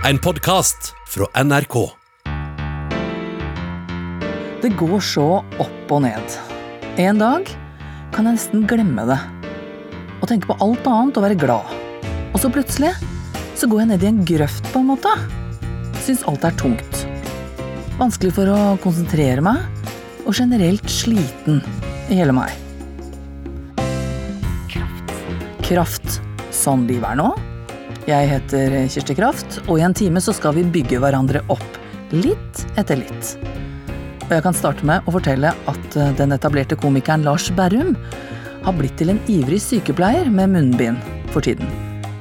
En podkast fra NRK. Det går så opp og ned. En dag kan jeg nesten glemme det. Og tenke på alt annet og være glad. Og så plutselig så går jeg ned i en grøft, på en måte. Syns alt er tungt. Vanskelig for å konsentrere meg, og generelt sliten i hele meg. Kraft. Kraft. Sånn livet er nå. Jeg heter Kirsti Kraft, og i en time så skal vi bygge hverandre opp. Litt etter litt. Og jeg kan starte med å fortelle at eh, den etablerte komikeren Lars Berrum har blitt til en ivrig sykepleier med munnbind for tiden.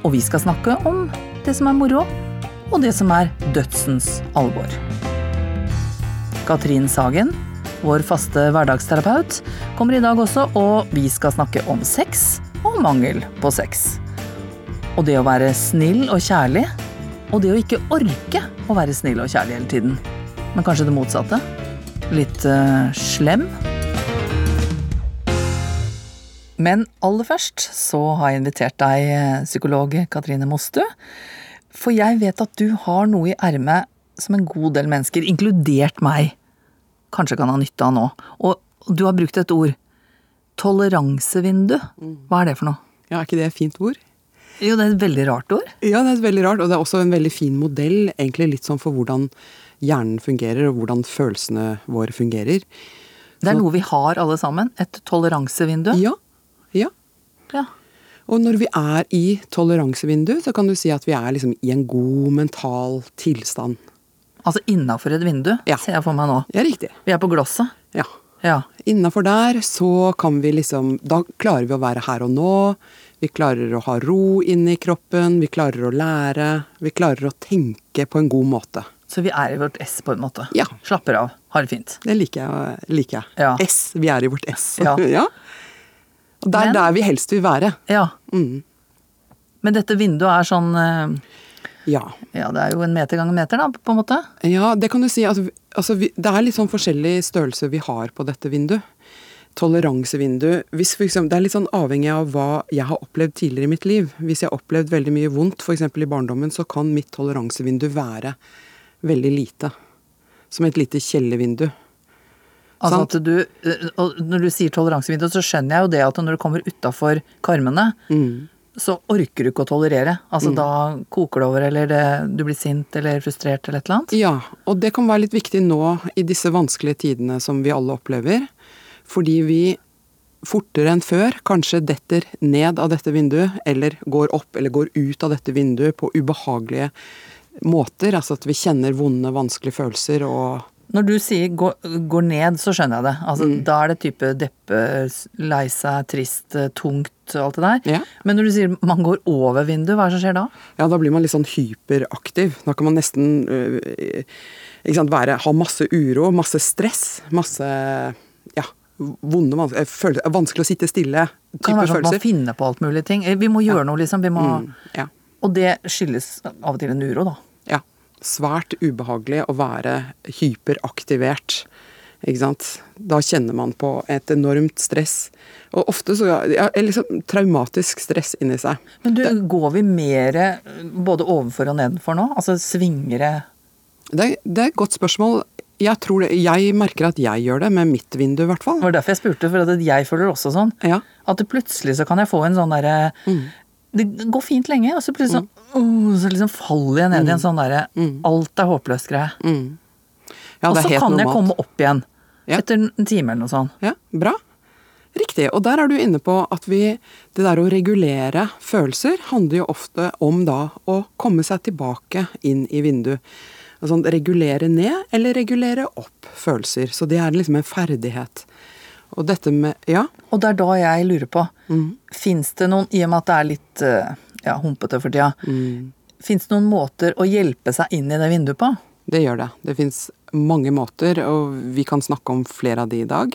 Og vi skal snakke om det som er moro, og det som er dødsens alvor. Katrin Sagen, vår faste hverdagsterapeut, kommer i dag også, og vi skal snakke om sex og mangel på sex. Og det å være snill og kjærlig, og det å ikke orke å være snill og kjærlig hele tiden. Men kanskje det motsatte? Litt uh, slem? Men aller først så har jeg invitert deg, eh, psykolog Katrine Mostu. For jeg vet at du har noe i ermet som en god del mennesker, inkludert meg, kanskje kan ha nytte av nå. Og du har brukt et ord. Toleransevindu. Hva er det for noe? Ja, Er ikke det et fint ord? Jo, det er et veldig rart ord. Ja, det er et veldig rart, og det er også en veldig fin modell, egentlig litt sånn for hvordan hjernen fungerer, og hvordan følelsene våre fungerer. Det er noe vi har alle sammen. Et toleransevindu. Ja, ja. Ja. Og når vi er i toleransevindu, så kan du si at vi er liksom i en god mental tilstand. Altså innafor et vindu, Ja. ser jeg for meg nå. Ja, riktig. Vi er på glosset. Ja. Ja. Innafor der så kan vi liksom Da klarer vi å være her og nå. Vi klarer å ha ro inni kroppen. Vi klarer å lære. Vi klarer å tenke på en god måte. Så vi er i vårt ess, på en måte. Ja. Slapper av. Har det fint. Det liker jeg. Liker jeg. Ja. S. Vi er i vårt S. Ja. Og det er Men- der vi helst vil være. Ja. Mm. Men dette vinduet er sånn eh, Ja. Ja, det er jo en meter ganger meter, da, på en måte. ja, det kan du si. Altså, altså, det er litt sånn forskjellig størrelse vi har på dette vinduet. Toleransevindu. Hvis for eksempel, det er litt sånn avhengig av hva jeg har opplevd tidligere i mitt liv. Hvis jeg har opplevd veldig mye vondt, f.eks. i barndommen, så kan mitt toleransevindu være veldig lite. Som et lite kjellervindu. Altså at du, eh, Når du sier toleransevindu, så skjønner jeg jo det at når du kommer utafor karmene, Mm. så orker du ikke å tolerere. Altså da koker det over, eller det, du blir sint eller frustrert eller et eller annet. Ja, og det kan være litt viktig nå i disse vanskelige tidene som vi alle opplever. Fordi vi fortere enn før kanskje detter ned av dette vinduet, eller går opp eller går ut av dette vinduet på ubehagelige måter. Altså at vi kjenner vonde, vanskelige følelser og Når du sier gå, går ned, så skjønner jeg det. Altså, Mm. Da er det type deppe, lei seg, trist, tungt tungt, alt det der. Ja. Men når du sier man går over vinduet, hva er det som skjer da? Ja, da blir man litt sånn hyperaktiv. Da kan man nesten øh, sant, være, ha masse uro, masse stress, masse ja, vonde eh, følelser. Vanskelig å sitte stille. Det kan Type være sånn at man finner på alt mulig ting. Eh, Vi må gjøre noe, liksom. Vi må, Mm, ja. Og det skyldes av og til en uro, da. ja. Svært ubehagelig å være hyperaktivert. Ikke sant? Da kjenner man på et enormt stress. Og ofte så ja, liksom traumatisk stress inni seg. Men du, går vi mer eh, både overfor og nedenfor nå? Altså svinger det Det det er et godt spørsmål. Jeg, tror det, jeg merker at jeg gjør det, med mitt vindu i hvert fall. Det var derfor jeg spurte, for at jeg føler også sånn. Ja. At plutselig så kan jeg få en sånn derre Det går fint lenge, og så plutselig så, «Åh», så liksom faller jeg ned i en sånn derre Alt er håpløst-greie. Mm. Ja, og så kan kan jeg komme opp igjen. Ja. Etter en time eller noe sånt. Ja, bra. Riktig. Og der er du inne på at vi Det der å regulere følelser handler jo ofte om da å komme seg tilbake inn i vinduet. Altså regulere ned eller regulere opp følelser. Så det er liksom en ferdighet. Og dette med Ja. Og det er da jeg lurer på, Mm. fins det noen, i og med at det er litt eh, ja, humpete for tida, Mm. fins det noen måter å hjelpe seg inn i det vinduet på? Det gjør det. Det fins mange måter, og vi kan snakke om flere av de i dag.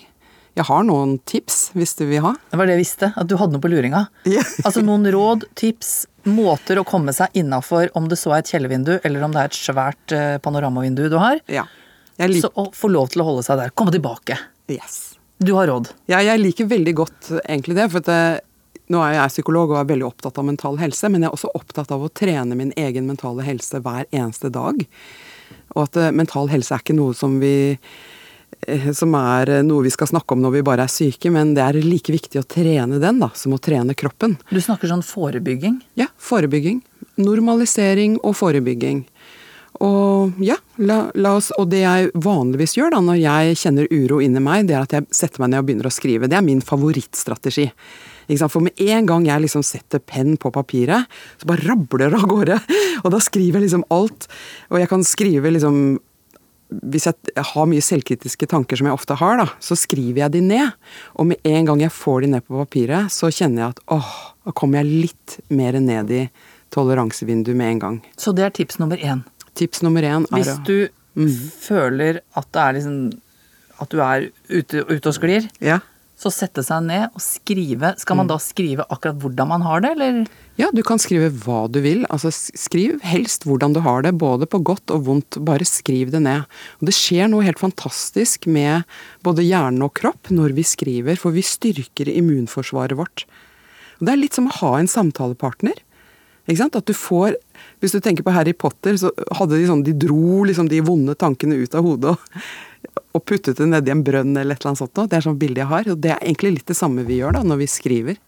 Jeg har noen tips, hvis du vil ha. Det var det jeg visste, at du hadde noe på luringa. Yeah. Altså noen råd, tips, måter å komme seg innafor, om det så er et kjellervindu, eller om det er et svært eh, panoramavindu du har. Ja. Så å få lov til å holde seg der. Komme tilbake. yes. Du har råd. ja, jeg liker veldig godt egentlig det, for at det, Nå er jeg psykolog og er veldig opptatt av mental helse, men jeg er også opptatt av å trene min egen mentale helse hver eneste dag. Og at eh, mental helse er ikke noe som vi eh, som er eh, noe vi skal snakke om når vi bare er syke, men det er like viktig å trene den da, som å trene kroppen. Du snakker sånn forebygging. Ja, forebygging. Normalisering og forebygging. Og ja, la, la oss, og det jeg vanligvis gjør da når jeg kjenner uro inni meg, det er at jeg setter meg ned og begynner å skrive. Det er min favorittstrategi. For med en gang jeg liksom setter penn på papiret, så bare rabler det av gårde. Og da skriver jeg liksom alt. Og jeg kan skrive liksom hvis jeg har mye selvkritiske tanker, som jeg ofte har, da, så skriver jeg de ned. Og med en gang jeg får de ned på papiret, så kjenner jeg at åh, da kommer jeg litt mer ned i toleransevinduet med en gang. Så det er tips nummer én. Tips nummer én er Hvis du du føler at det er liksom At du er ute, ute og sklir, ja. Så sette seg ned og skrive. Skal man da skrive akkurat hvordan man har det, eller? ja, du kan skrive hva du vil. Altså skriv helst hvordan du har det, både på godt og vondt. Bare skriv det ned. Og det skjer noe helt fantastisk med både hjerne og kropp når vi skriver, for vi styrker immunforsvaret vårt. Og det er litt som å ha en samtalepartner. At du får Hvis du tenker på Harry Potter, så hadde de sånn De dro liksom de vonde tankene ut av hodet og, og puttet det nedi en brønn eller et eller annet sånt noe. Det er sånn bilde jeg har. Og det er egentlig litt det samme vi gjør da, når vi skriver.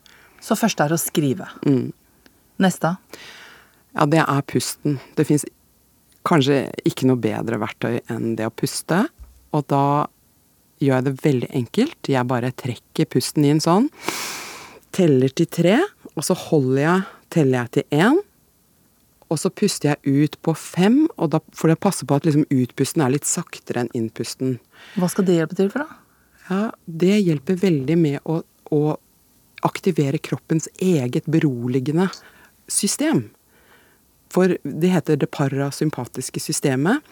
Så først er å skrive. Mm. Neste. Ja, det er pusten. Det fins kanskje ikke noe bedre verktøy enn det å puste. Og da gjør jeg det veldig enkelt. Jeg bare trekker pusten inn sånn. Teller til tre, og så holder jeg, teller jeg til én. Og så puster jeg ut på fem, og da får jeg passe på at liksom utpusten er litt saktere enn innpusten. Hva skal det hjelpe til for, da? Ja, det hjelper veldig med å, å aktivere kroppens eget beroligende system. For det heter det parasympatiske systemet,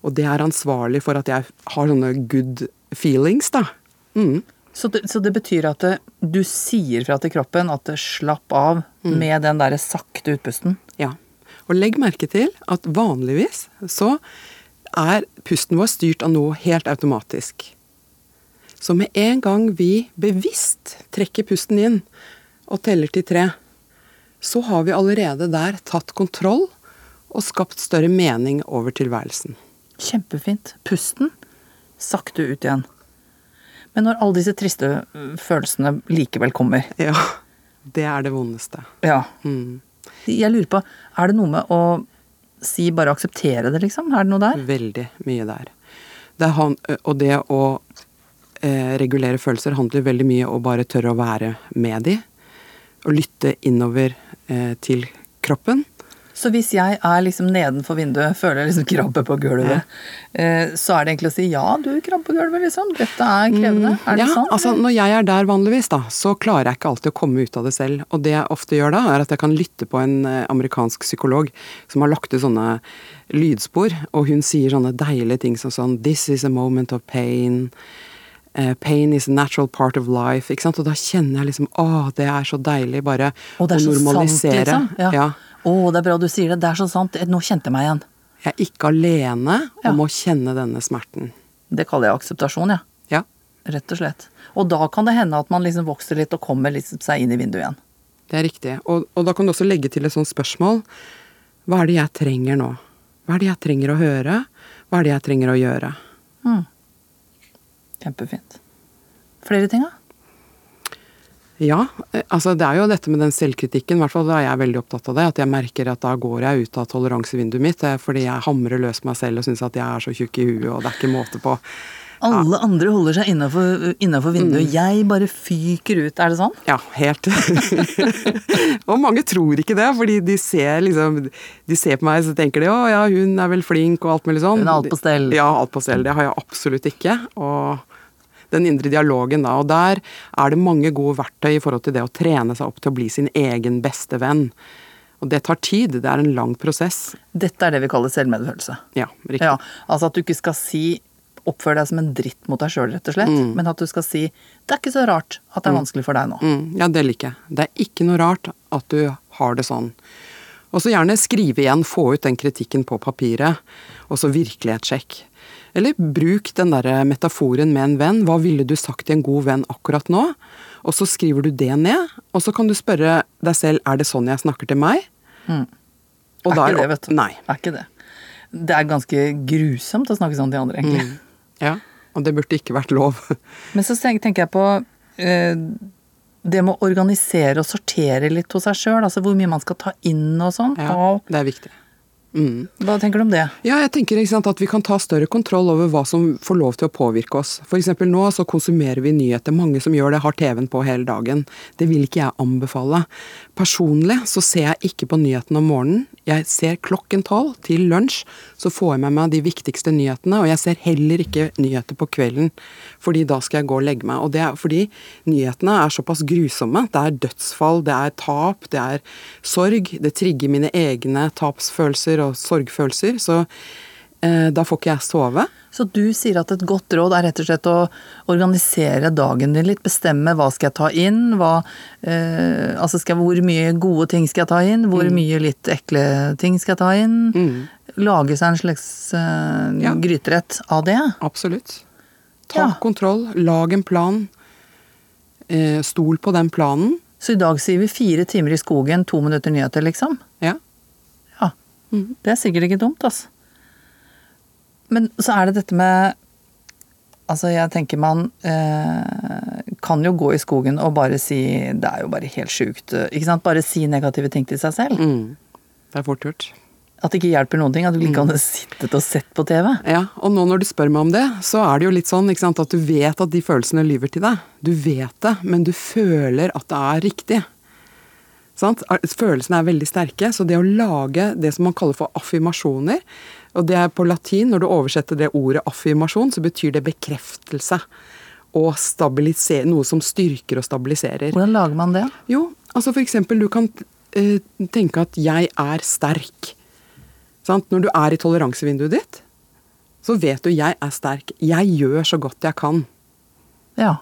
og det er ansvarlig for at jeg har sånne good feelings, da. Mm. Så det, så det betyr at det, du sier fra til kroppen at det slapp av med den derre sakte utpusten? Og legg merke til at vanligvis så er pusten vår styrt av noe helt automatisk. Så med en gang vi bevisst trekker pusten inn og teller til tre, så har vi allerede der tatt kontroll og skapt større mening over tilværelsen. Kjempefint. Pusten. Sakte ut igjen. Men når alle disse triste følelsene likevel kommer Ja, det er det vondeste. Ja. Mm. Jeg lurer på, er det noe med å si bare akseptere det, liksom? Er det noe der? Veldig mye der. Det han, og det å eh, regulere følelser handler veldig mye om å bare tørre å være med de. Og lytte innover eh, til kroppen. Så hvis jeg er liksom nedenfor vinduet, føler jeg liksom krabbe på gulvet, ja. så er det egentlig å si ja, du krabbe på gulvet, liksom. Dette er krevende. Er det ja, sant? altså Når jeg er der vanligvis, da, så klarer jeg ikke alltid å komme ut av det selv. Og det jeg ofte gjør da, er at jeg kan lytte på en eh, amerikansk psykolog som har lagt ut sånne lydspor, og hun sier sånne deilige ting som sånn This is a moment of pain. Eh, pain is a natural part of life. Ikke sant? Og da kjenner jeg liksom Å, det er så deilig bare Å, det er så sant, liksom. Ja. ja. Å, det er bra du sier det. Det er så sant. Nå kjente jeg meg igjen. Jeg er ikke alene Ja. om å kjenne denne smerten. Det kaller jeg akseptasjon, ja. Ja. Rett og slett. Og da kan det hende at man liksom vokser litt og kommer liksom seg inn i vinduet igjen. Det er riktig. Og, og da kan du også legge til et sånt spørsmål. Hva er det jeg trenger nå? Hva er det jeg trenger å høre? Hva er det jeg trenger å gjøre? Mm. Kjempefint. Flere ting, da? Ja, eh, altså det er jo dette med den selvkritikken, i hvert fall da er jeg veldig opptatt av det. At jeg merker at da går jeg ut av toleransevinduet mitt eh, fordi jeg hamrer løs meg selv og syns at jeg er så tjukk i huet og det er ikke måte på. Alle andre holder seg innafor, vinduet, mm. Jeg bare fyker ut. Er det sånn? Ja, helt. og mange tror ikke det, fordi de ser liksom De ser på meg så tenker de å ja, hun er vel flink og alt mulig sånn. Hun er alt på stell. Ja, alt på stell. Det har jeg absolutt ikke. Og den indre dialogen da, og der er det mange gode verktøy i forhold til det å trene seg opp til å bli sin egen beste venn. Og det tar tid. Det er en lang prosess. Dette er det vi kaller selvmedfølelse. Ja, riktig. Ja, altså at du ikke skal si oppfør deg som en dritt mot deg sjøl, rett og slett. Men at du skal si det er ikke så rart at det er vanskelig for deg nå. Mm, ja, det liker jeg. Det er ikke noe rart at du har det sånn. Og så gjerne skrive igjen, få ut den kritikken på papiret, og så virkelighetssjekk. Eller bruk den derre metaforen med en venn. Hva ville du sagt til en god venn akkurat nå? Og så skriver du det ned, og så kan du spørre deg selv er det sånn jeg snakker til meg. Og er ikke det, vet du. Nei. Er ikke det. Det er ganske grusomt å snakke sånn til andre, egentlig. Ja, og det burde ikke vært lov. Men så tenker jeg på eh, det med å organisere og sortere litt hos seg sjøl. Altså hvor mye man skal ta inn og sånn. Ja, det er viktig. Mm. Hva tenker du om det? Ja, jeg tenker sant, at vi kan ta større kontroll over hva som får lov til å påvirke oss. Eksempel nå så konsumerer vi nyheter. Mange som gjør det, har TV-en på hele dagen. Det vil ikke jeg anbefale. Personlig så ser jeg ikke på nyhetene om morgenen. Jeg ser klokken tolv til lunsj, så får jeg med meg de viktigste nyhetene. Og jeg ser heller ikke nyheter på kvelden, fordi da skal jeg gå og legge meg. Og det er fordi nyhetene er såpass grusomme. Det er dødsfall, det er tap, det er sorg. Det trigger mine egne tapsfølelser og sorgfølelser. Så eh, da får ikke jeg sove. Så du sier at et godt råd er rett og slett å organisere dagen din litt. Bestemme hva skal jeg ta inn, hva, eh, altså skal, hvor mye gode ting skal jeg ta inn, hvor mye litt ekle ting skal jeg ta inn. Lage seg en slags eh, Ja. gryterett av det. Absolutt. Ta Ja. kontroll, lag en plan. Eh, stol på den planen. Så i dag sier vi fire timer i skogen, to minutter nyheter, liksom. Ja. Ja. Det er sikkert ikke dumt, altså. Men så er det dette med Altså, jeg tenker man eh, kan jo gå i skogen og bare si Det er jo bare helt sjukt. eh, Ikke sant? Bare si negative ting til seg selv. Mm. Det er fort gjort. At det ikke hjelper noen ting. At du ikke hadde sittet og sett på TV. Ja, og nå når du spør meg om det, så er det jo litt sånn sant, at du vet at de følelsene lyver til deg. Du vet det, men du føler at det er riktig. Sant? Følelsene er veldig sterke, så det å lage det som man kaller for affirmasjoner, og det er på latin, når du oversetter det ordet affirmasjon, så betyr det bekreftelse. Og noe som styrker og stabiliserer. Hvordan lager man det? Jo, altså for eksempel du kan eh, tenke at 'jeg er sterk'. Sant? Når du er i toleransevinduet ditt, så vet du 'jeg er sterk'. Jeg gjør så godt jeg kan. Ja.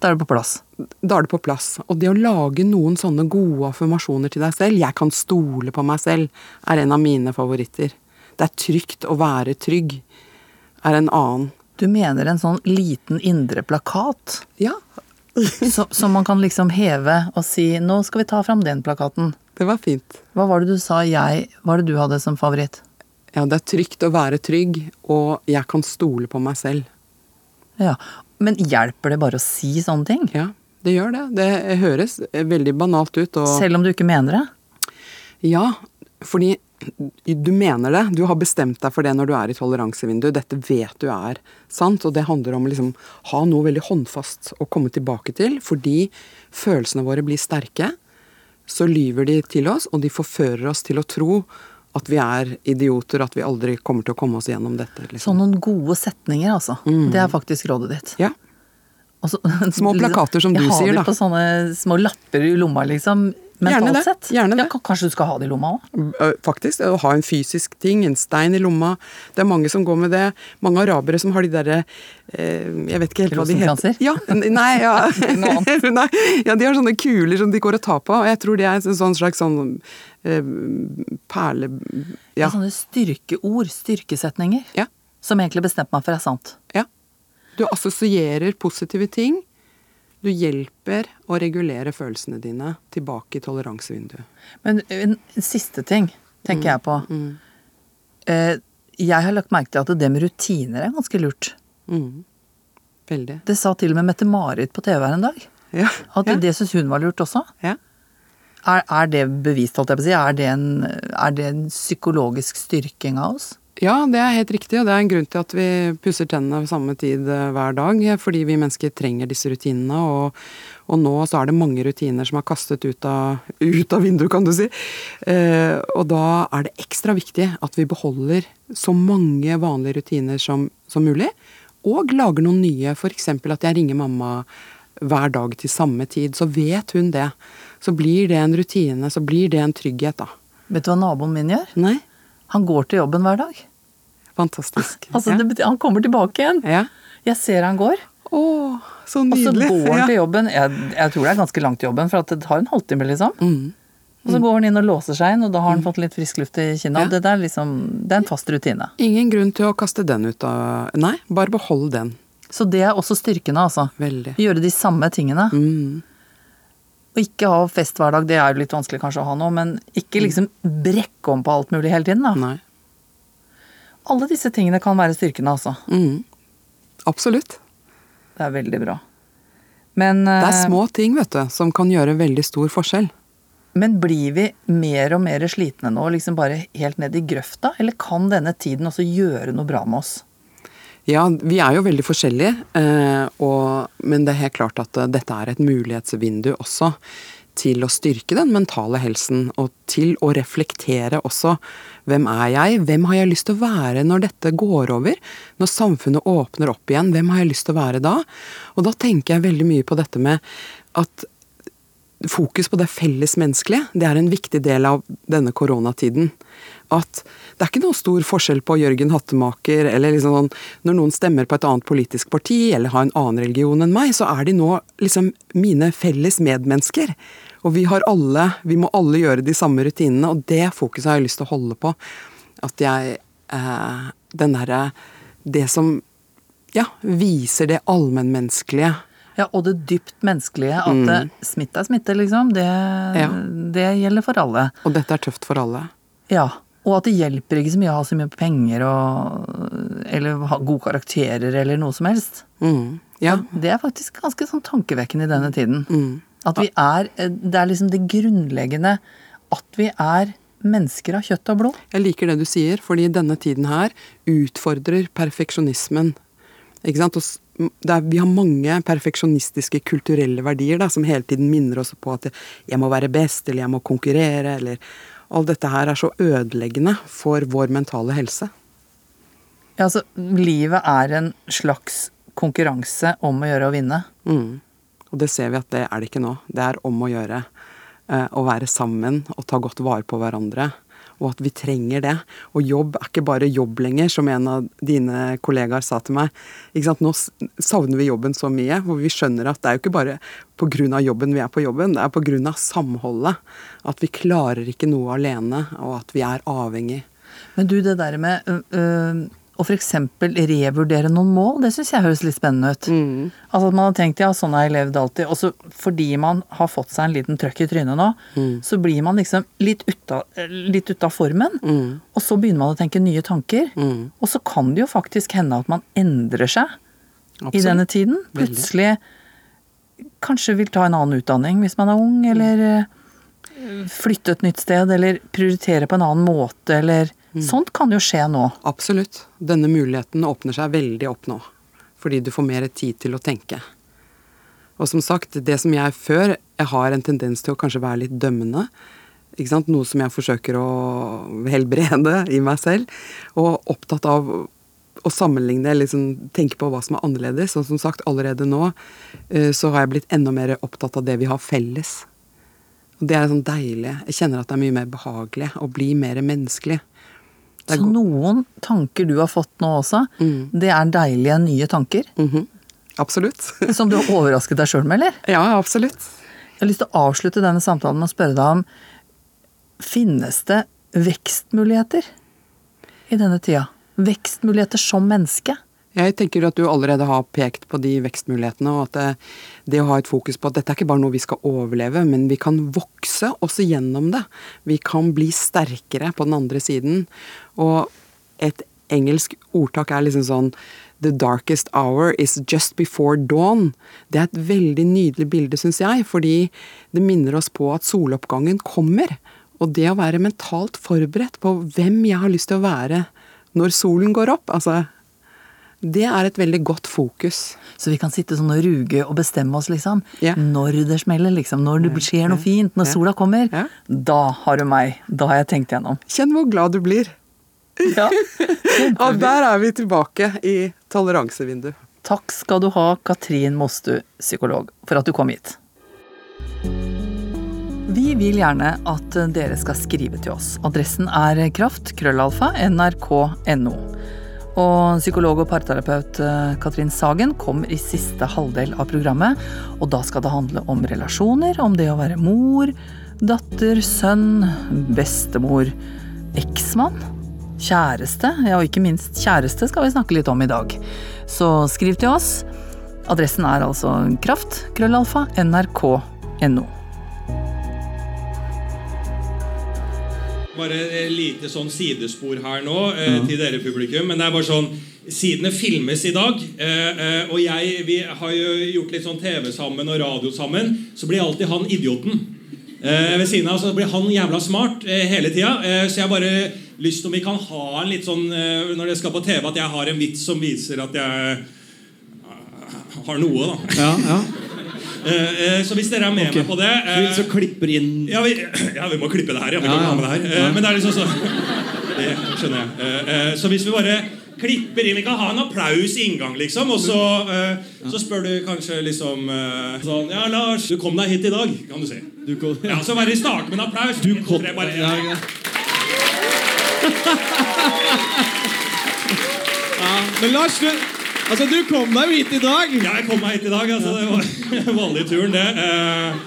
Da er det på plass. Da er det på plass. Og det å lage noen sånne gode affirmasjoner til deg selv 'Jeg kan stole på meg selv', er en av mine favoritter. Det er trygt å være trygg, er en annen. Du mener en sånn liten indre plakat Ja, så- som man kan liksom heve og si 'nå skal vi ta fram den plakaten'. det var fint. Hva var det du sa jeg Hva var det du hadde som favoritt? Ja, det er trygt å være trygg, og jeg kan stole på meg selv. Ja. Men hjelper det bare å si sånne ting? Ja, det gjør det. Det høres veldig banalt ut. Og Selv om du ikke mener det? Ja, fordi du mener det. Du har bestemt deg for det når du er i toleransevinduet. Dette vet du er sant, og det handler om å liksom ha noe veldig håndfast å komme tilbake til. Fordi følelsene våre blir sterke, så lyver de til oss, og de forfører oss til å tro at vi er idioter, at vi aldri kommer til å komme oss gjennom dette. Så Liksom. noen gode setninger, altså. Det er faktisk rådet ditt. Ja. Så- Små plakater, som du sier, da. Jeg har det på sånne små lapper i lomma, liksom. Gjerne Mentalt det, sett. gjerne det. Ja, kanskje du skal ha det i lomma òg? Faktisk. Å ha en fysisk ting, en stein i lomma. Det er mange som går med det. Mange arabere som har de derre eh, Jeg vet ikke helt hva de heter. Rosenkranser? Ja, nei, ja. Noe nei, ja, de har sånne kuler som de går og tar på, og jeg tror det er en sånn slags sånn eh, perle... Ja. Sånne styrkeord, styrkesetninger, ja. som egentlig bestemte meg for er sant. ja. Du assosierer positive ting. Du hjelper å regulere følelsene dine tilbake i toleransevinduet. Men en siste ting tenker Mm, jeg på. Eh, Jeg har lagt merke til at det med rutiner er ganske lurt. Mm. Veldig. Det sa til og med Mette-Marit på TV her en dag. Ja. At ja. det syns hun var lurt også. ja. Er, er det bevist, holdt jeg på å si? Er det, en, er det en psykologisk styrking av oss? Ja, det er helt riktig, og det er en grunn til at vi pusser tennene ved samme tid eh, hver dag. Fordi vi mennesker trenger disse rutinene, og, og nå så er det mange rutiner som er kastet ut av, ut av vinduet, kan du si. Eh, og da er det ekstra viktig at vi beholder så mange vanlige rutiner som, som mulig, og lager noen nye. F.eks. at jeg ringer mamma hver dag til samme tid, så vet hun det. Så blir det en rutine, så blir det en trygghet, da. Vet du hva naboen min gjør? Nei? Han går til jobben hver dag. Fantastisk. Altså, ja. betyr, han kommer tilbake igjen. ja. Jeg ser han går, Å, så nydelig. og så går han til jobben. Jeg, jeg tror det er ganske langt til jobben, for det tar en halvtime, liksom. Mm. Og så går han inn og låser seg inn, og da har han fått litt frisk luft i kinna. Ja. Det, der liksom, det er en fast rutine. Ingen grunn til å kaste den ut av Nei, bare behold den. Så det er også styrkene, altså. Veldig. Gjøre de samme tingene. Mm. Og ikke ha fest hver dag, det er jo litt vanskelig kanskje å ha nå, men ikke liksom brekke om på alt mulig hele tiden, da. Nei. Alle disse tingene kan være styrkene, altså. Mm. Absolutt. Det er veldig bra. Men, Det er eh, små ting, vet du, som kan gjøre veldig stor forskjell. men blir vi mer og mer slitne nå, liksom bare helt ned i grøfta? Eller kan denne tiden også gjøre noe bra med oss? Ja, vi er jo veldig forskjellige, eh, og, men det er helt klart at eh, dette er et mulighetsvindu også til å styrke den mentale helsen, og til å reflektere også. Hvem er jeg? Hvem har jeg lyst til å være når dette går over? Når samfunnet åpner opp igjen, hvem har jeg lyst til å være da? Og da tenker jeg veldig mye på dette med at fokus på det felles menneskelige, det er en viktig del av denne koronatiden. At det er ikke noe stor forskjell på Jørgen Hattemaker, eller liksom sånn Når noen stemmer på et annet politisk parti, eller har en annen religion enn meg, så er de nå liksom mine felles medmennesker. Og vi har alle Vi må alle gjøre de samme rutinene, og det fokuset har jeg lyst til å holde på. At jeg eh, Den derre Det som ja, viser det allmennmenneskelige. Ja, og det dypt menneskelige. At mm. smitte er smitte, liksom. Det, det gjelder for alle. Og dette er tøft for alle. Ja. Og at det hjelper ikke så mye å ha så mye penger og Eller ha gode karakterer eller noe som helst. Mm. Ja. Det er faktisk ganske sånn tankevekkende i denne tiden. Mm. At vi er Det er liksom det grunnleggende at vi er mennesker av kjøtt og blod. Jeg liker det du sier, fordi denne tiden her utfordrer perfeksjonismen. Ikke sant? Og er, vi har mange perfeksjonistiske kulturelle verdier da, som hele tiden minner oss på at jeg må være best, eller jeg må konkurrere, eller Alt dette her er så ødeleggende for vår mentale helse. Ja, altså, livet er en slags konkurranse om å gjøre å vinne. Mm. Og det ser vi at det er det ikke nå. Det er om å gjøre eh, å være sammen og ta godt vare på hverandre og at vi trenger det. Og jobb er ikke bare jobb lenger, som en av dine kollegaer sa til meg. Nå savner vi jobben så mye, og vi skjønner at det er jo ikke bare pga. jobben vi er på jobben, det er pga. samholdet. At vi klarer ikke noe alene, og at vi er avhengig. Men du, det der med øh, og f.eks. revurdere noen mål, det syns jeg høres litt spennende ut. Mm. Altså at man har tenkt ja, sånn har jeg levd alltid. Og så fordi man har fått seg en liten trøkk i trynet nå, mm. så blir man liksom litt ute av formen. Mm. Og så begynner man å tenke nye tanker. Mm. Og så kan det jo faktisk hende at man endrer seg Absolutt. i denne tiden. Plutselig kanskje vil ta en annen utdanning hvis man er ung, eller øh, flytte et nytt sted, eller prioritere på en annen måte, eller Mm. Sånt kan jo skje nå. Absolutt. Denne muligheten åpner seg veldig opp nå. Fordi du får mer tid til å tenke. Og som sagt, det som jeg før Jeg har en tendens til å kanskje være litt dømmende. Ikke sant? Noe som jeg forsøker å helbrede i meg selv. Og opptatt av å sammenligne, liksom tenke på hva som er annerledes. Og som sagt, allerede nå eh, så har jeg blitt enda mer opptatt av det vi har felles. Og det er sånn deilig. Jeg kjenner at det er mye mer behagelig å bli mer menneskelig. Så noen tanker du har fått nå også, mm. det er deilige, nye tanker? Mm -hmm. Absolutt. som du har overrasket deg sjøl med, eller? Ja, absolutt. Jeg har lyst til å avslutte denne samtalen med å spørre deg om Finnes det vekstmuligheter i denne tida? Vekstmuligheter som menneske? Jeg tenker at du allerede har pekt på de vekstmulighetene, og at det, det, å ha et fokus på at dette er ikke bare noe vi skal overleve, men vi kan vokse også gjennom det. Vi kan bli sterkere på den andre siden. Og et engelsk ordtak er liksom sånn The darkest hour is just before dawn. Det er et veldig nydelig bilde, syns jeg, fordi det minner oss på at soloppgangen kommer. Og det å være mentalt forberedt på hvem jeg har lyst til å være når solen går opp, altså det er et veldig godt fokus. Så vi kan sitte sånn og ruge og bestemme oss, liksom. Ja. Når det smeller, liksom. Når det skjer noe fint. Når sola kommer. Ja. Da har du meg. Da har jeg tenkt gjennom. Kjenn hvor glad du blir. Ja. og der er vi tilbake i toleransevinduet. Takk skal du ha, Katrin Mostu, psykolog, for at du kom hit. Vi vil gjerne at dere skal skrive til oss. Adressen er kraft.krøllalfa.nrk.no. nrk.no. Og psykolog og parterapeut eh, Katrin Sagen kommer i siste halvdel av programmet. Og da skal det handle om relasjoner, om det å være mor, Datter, sønn, bestemor, eksmann, kjæreste, ja og ikke minst kjæreste skal vi snakke litt om i dag. Så skriv til oss. Adressen er altså kraft, Bare et lite sånn sidespor her nå eh, til dere publikum. Men det er bare sånn Sidene filmes i dag. Eh, eh, og jeg, vi har jo gjort litt sånn TV sammen og radio sammen. Så blir alltid han idioten. Eh, ved siden av så blir han jævla smart eh, hele tida. Eh, så jeg bare lyst om vi kan ha en litt sånn når det skal på TV, at jeg har en vits som viser at jeg har noe, da. Ja, ja. Eh, eh, så hvis dere er med okay. meg på det Vi Så klipper inn ja vi, ja, vi må klippe det her. Ja, vi Ja, kan ja. med det her. Eh, Ja. Men det er liksom så Det skjønner jeg. Eh, eh, Så hvis vi bare klipper inn Vi kan ha en applaus i inngang, liksom. Og så, eh, så spør du kanskje liksom eh, sånn Ja, Lars, du kom deg hit i dag, kan du si. Du kom, Ja, Så bare start med en applaus. du kom tre, bare, ja, ja. ja. Men Lars, du, altså, du kom deg jo hit i dag. Ja, jeg kom meg hit i dag. Altså, det var vanlig turen, det. Eh,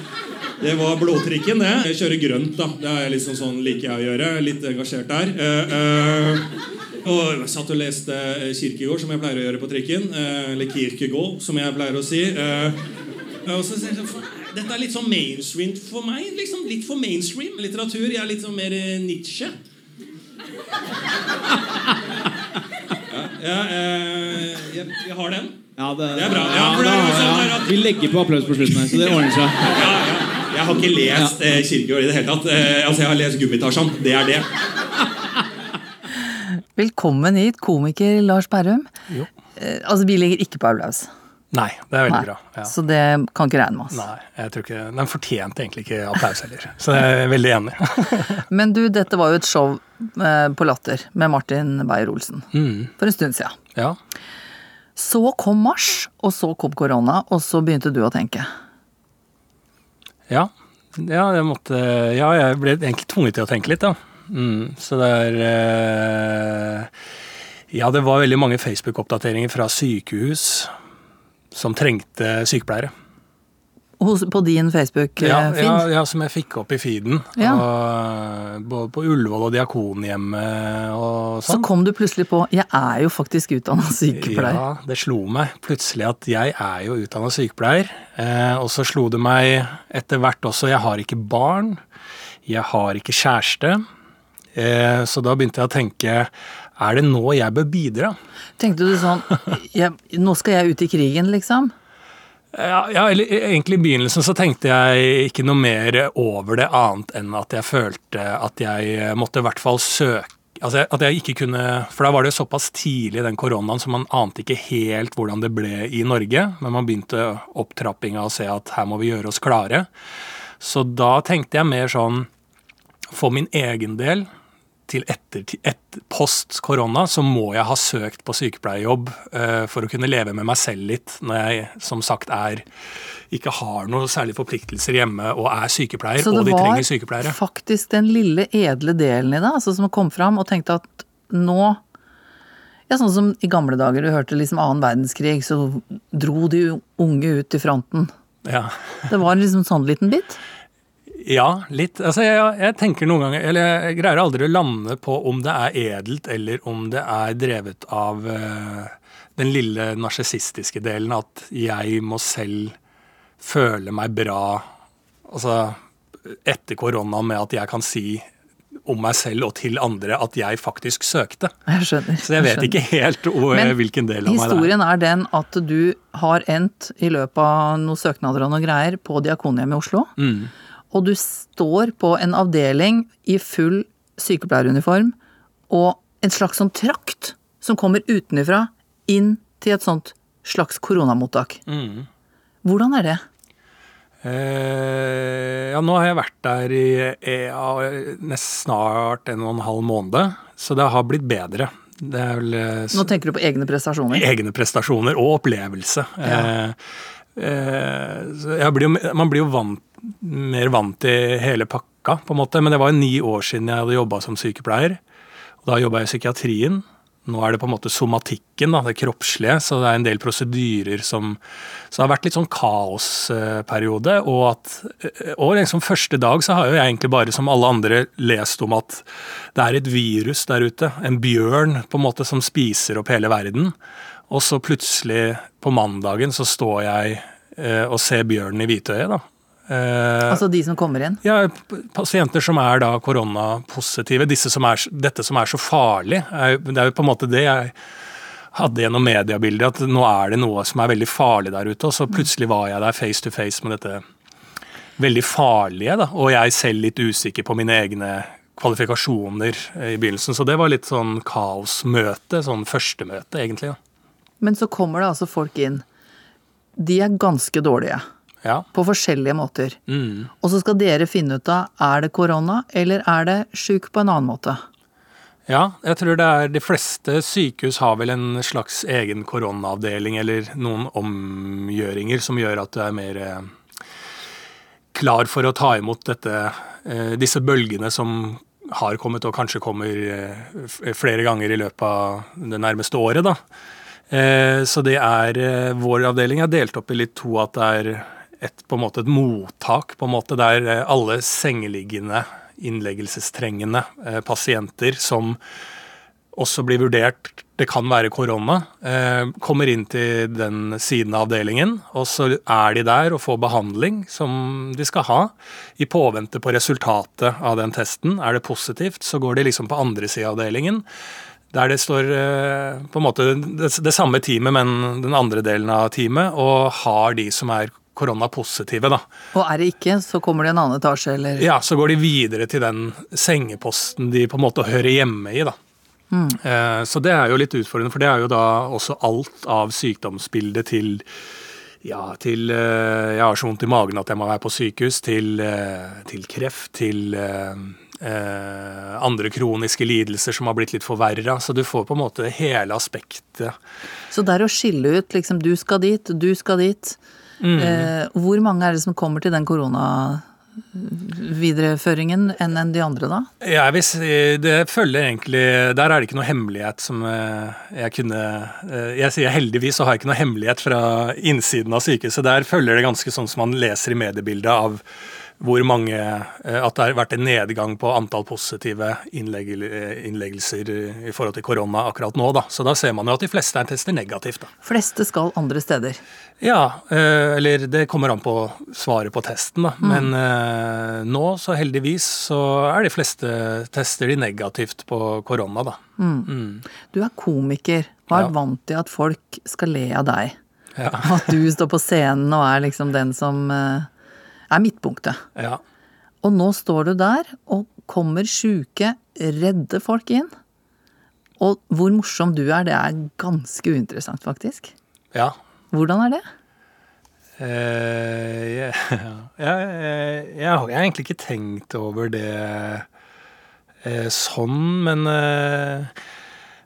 Det var blåtrikken, det. Jeg kjører grønt, da. Det er liksom sånn liker jeg å gjøre. Litt engasjert der. Eh, eh, og jeg satt og leste Kirkegård, som jeg pleier å gjøre på trikken. Eller Kirkegård, som jeg pleier å si. Og så sånn, Dette er litt sånn mainstream for meg. Liksom litt for mainstream litteratur. Jeg er litt sånn mer Nietzsche. Ja, eh, jeg, jeg har den. Ja, det, Det er bra. Ja, for det er jo sånn der at- Vi legger på applaus på slutten her, så det ordner seg. Ja, ja. Jeg har ikke lest eh, Kirkegård i det hele tatt. Eh, altså, Jeg har lest Gummitasjan. Det er det. Velkommen hit, komiker Lars Berrum. Jo. Eh, altså, vi legger ikke på applaus. Nei, det er veldig Nei, bra. Ja. Så det kan ikke regne med oss. Nei, jeg tror ikke, Den fortjente egentlig ikke applaus heller. Så jeg er veldig enig. Men du, dette var jo et show eh, på Latter med Martin Beyer-Olsen Mm, for en stund siden. ja. Så kom mars, og så kom korona, og så begynte du å tenke. Ja. ja, jeg måtte Ja, jeg ble egentlig tvunget til å tenke litt, da. Mm, så det er eh, Ja, det var veldig mange Facebook-oppdateringer fra sykehus som trengte sykepleiere. Hos, på din Facebook-feed. ja, ja, som jeg fikk opp i feeden. Ja. Og, både på Ullevål og Diakonhjemmet og Så sånn. kom du plutselig på jeg er jo faktisk utdanna sykepleier. Ja, det slo meg plutselig at jeg er jo utdanna sykepleier. Eh, og så slo det meg etter hvert også Jeg har ikke barn. Jeg har ikke kjæreste. Eh, så da begynte jeg å tenke Er det nå jeg bør bidra? Tenkte du sånn jeg, Nå skal jeg ut i krigen, liksom? Ja, ja, egentlig i begynnelsen så tenkte jeg ikke noe mer over det annet enn at jeg følte at jeg måtte i hvert fall søke Altså at jeg ikke kunne, For da var det jo såpass tidlig den koronaen så man ante ikke helt hvordan det ble i Norge. Men man begynte opptrappinga og se at her må vi gjøre oss klare. Så da tenkte jeg mer sånn For min egen del, til etter, et, post korona, så må jeg ha søkt på sykepleierjobb uh, for å kunne leve med meg selv litt, når jeg som sagt er ikke har noen særlige forpliktelser hjemme og er sykepleier, og de trenger sykepleiere. Så det var faktisk den lille edle delen i det altså, som kom fram, og tenkte at nå ja, Sånn som i gamle dager, du hørte liksom annen verdenskrig, så dro de unge ut til fronten. Ja. Det var liksom sånn liten bit. Ja, litt. Altså, jeg, jeg tenker noen ganger Eller jeg greier aldri å lande på om det er edelt, eller om det er drevet av uh, den lille narsissistiske delen. At jeg må selv føle meg bra altså, etter koronaen med at jeg kan si om meg selv og til andre at jeg faktisk søkte. Jeg skjønner. Så jeg vet skjønner. ikke helt hvor, Men hvilken del av meg det er. Historien er den at du har endt i løpet av noen søknader og noen greier på Diakonhjemmet i Oslo. Mm. Og du står på en avdeling i full sykepleieruniform og en slags sånn trakt som kommer utenfra inn til et sånt slags koronamottak. Mm. Hvordan er det? Eh, ja, nå har jeg vært der i eh, snart en og en halv måned, så det har blitt bedre. Det vel så, Nå tenker du på egne prestasjoner. egne prestasjoner og opplevelse. Ja. Eh, eh, blir, man blir jo vant, mer vant til hele pakka, på en måte. Men det var jo ni år siden jeg hadde jobba som sykepleier. Og da jobba jeg i psykiatrien. Nå er det på en måte somatikken, da, det kroppslige, så det er en del prosedyrer som Så det har vært litt sånn kaosperiode. Og at og liksom første dag så har jo jeg egentlig bare, som alle andre, lest om at det er et virus der ute. En bjørn på en måte som spiser opp hele verden. Og så plutselig, på mandagen, så står jeg eh, og ser bjørnen i hvitøyet, da. Eh, altså de som kommer inn? Ja, pasienter som er da koronapositive. Disse som er, dette som er så farlig. det er jo på en måte det jeg hadde gjennom mediebildet, at nå er det noe som er veldig farlig der ute. Og så plutselig var jeg der face to face med dette veldig farlige, da. Og jeg selv litt usikker på mine egne kvalifikasjoner i begynnelsen. Så det var litt sånn kaosmøte, sånn førstemøte, egentlig. Ja. Men så kommer det altså folk inn. De er ganske dårlige. Ja. På forskjellige måter. Mm. Og så skal dere finne ut av er det korona, eller er det sjuk på en annen måte. Ja, jeg tror det er de fleste sykehus har vel en slags egen koronaavdeling eller noen omgjøringer som gjør at du er mer eh, klar for å ta imot dette, eh, disse bølgene som har kommet og kanskje kommer eh, flere ganger i løpet av det nærmeste året. da. Så det er Vår avdeling er delt opp i litt to. At det er et, på en måte et mottak på en måte der eh, alle sengeliggende, innleggelsestrengende eh, pasienter som også blir vurdert det kan være korona, eh, kommer inn til den siden av avdelingen. Og så er de der og får behandling som de skal ha. I påvente på resultatet av den testen. Er det positivt, så går de liksom på andre sida av avdelingen. Der det står på en måte det, det samme teamet, men den andre delen av teamet, og har de som er koronapositive. da. Og er det ikke, så kommer det en annen etasje, eller? Ja, så går de videre til den sengeposten de på en måte hører hjemme i, da. Mm. Eh, så det er jo litt utfordrende, for det er jo da også alt av sykdomsbildet til ja, til eh, jeg har så vondt i magen at jeg må være på sykehus, til, eh, til kreft, til andre kroniske lidelser som har blitt litt forverra. Så du får på en måte hele aspektet. Så det er å skille ut liksom du skal dit, du skal dit. Mm. Eh, hvor mange er det som kommer til den koronavidereføringen enn enn de andre, da? Ja, hvis, det følger egentlig Der er det ikke noe hemmelighet som eh, jeg kunne eh, Jeg sier heldigvis så har jeg ikke noe hemmelighet fra innsiden av sykehuset. Der følger det ganske sånn som man leser i mediebildet av hvor mange eh, At det har vært en nedgang på antall positive innleggelser i forhold til korona akkurat nå. Da. Så da ser man jo at de fleste er tester negativt. Da. Fleste skal andre steder? Ja, eh, eller det kommer an på svaret på testen, da. Mm. Men eh, nå, så heldigvis, så er de fleste tester de negativt på korona, da. Mm. Mm. Du er komiker og er ja. vant til at folk skal le av deg. Ja. At du står på scenen og er liksom den som er midtpunktet. Ja. Og nå står du der, og kommer sjuke, redde folk inn. Og hvor morsom du er, det er ganske uinteressant, faktisk. Ja. Hvordan er det? Uh, yeah. ja, jeg, jeg, har egentlig ikke tenkt over det uh, sånn, men uh,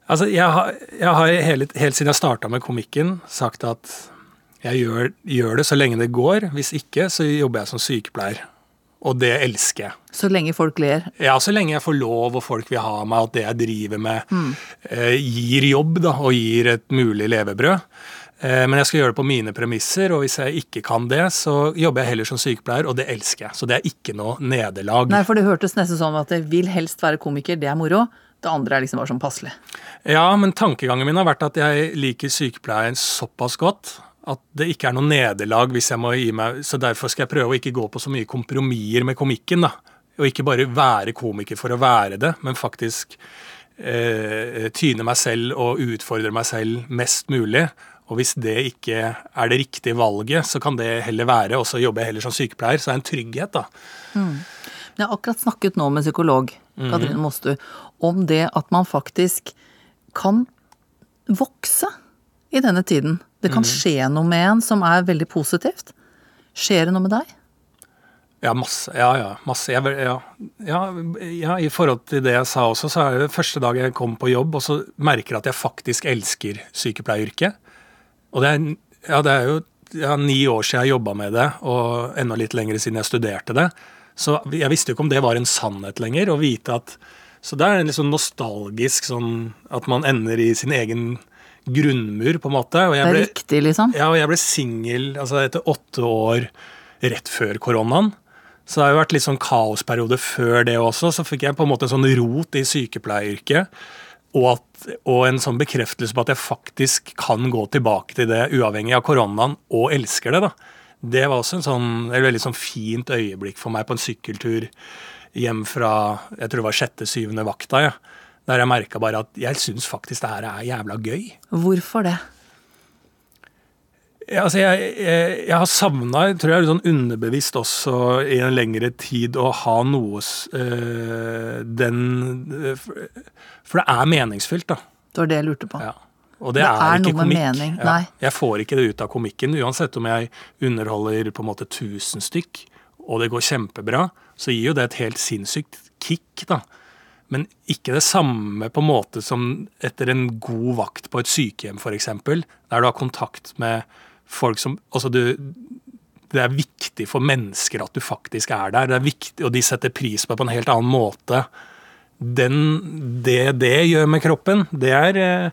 Altså, jeg har, jeg har hele, helt siden jeg starta med komikken, sagt at jeg gjør, gjør, det så lenge det går. Hvis ikke, så jobber jeg som sykepleier. Og det elsker jeg. Så lenge folk ler? Ja, så lenge jeg får lov og folk vil ha meg, at det jeg driver med mm. eh, gir jobb da, og gir et mulig levebrød. Eh, men jeg skal gjøre det på mine premisser, og hvis jeg ikke kan det, så jobber jeg heller som sykepleier, og det elsker jeg. Så det er ikke noe nederlag. Nei, for det hørtes nesten sånn at det vil helst være komiker, det er moro. Det andre er liksom bare sånn passelig. Ja, men tankegangen min har vært at jeg liker sykepleien såpass godt at det ikke er noe nederlag hvis jeg må gi meg Så derfor skal jeg prøve å ikke gå på så mye kompromisser med komikken. da. Og ikke bare være komiker for å være det, men faktisk eh, tyne meg selv og utfordre meg selv mest mulig. Og hvis det ikke er det riktige valget, så kan det heller være. Og så jobber jeg heller som sykepleier, så det er en trygghet, da. Mm. Jeg har akkurat snakket nå med psykolog Katrine mm -hmm. Mostu om det at man faktisk kan vokse i denne tiden. Det kan mm. skje noe med en som er veldig positivt. Skjer det noe med deg? Ja, masse. Ja, ja. Masse. Jeg, ja, ja, ja, I forhold til det jeg sa også, så er det første dag jeg kom på jobb, og så merker at jeg faktisk elsker sykepleieryrket. Og det er, ja, det er jo ja, ni år siden jeg jobba med det, og enda litt lenger siden jeg studerte det. Så jeg visste jo ikke om det var en sannhet lenger, å vite at Så det er en litt sånn nostalgisk sånn at man ender i sin egen grunnmur, på en måte. Det er ble, riktig, liksom. ja, og jeg ble singel altså etter åtte år rett før koronaen. Så det har jo vært litt sånn kaosperiode før det også. Så fikk jeg på en måte en sånn rot i sykepleieryrket. Og, at, og en sånn bekreftelse på at jeg faktisk kan gå tilbake til det uavhengig av koronaen, og elsker det. da. Det var også en sånn, et veldig sånn fint øyeblikk for meg på en sykkeltur hjem fra jeg tror det var sjette-syvende vakta. Ja. Der jeg merka bare at jeg syns faktisk det her er jævla gøy. Hvorfor det? Ja, altså jeg, jeg, jeg har savna, tror jeg, sånn underbevisst også i en lengre tid, å ha noe øh, den øh, For det er meningsfylt, da. Det var det jeg lurte på. Ja. Og det, Det er, er ikke komikk. mening, Ja. Jeg får ikke det ut av komikken. Uansett om jeg underholder på en måte 1000 stykk, og det går kjempebra, så gir jo det et helt sinnssykt kick, da. Men ikke det samme på en måte som etter en god vakt på et sykehjem, f.eks., der du har kontakt med folk som Altså, du det er viktig for mennesker at du faktisk er der, det er viktig, og de setter pris på det på en helt annen måte. Den, det det gjør med kroppen, det er eh,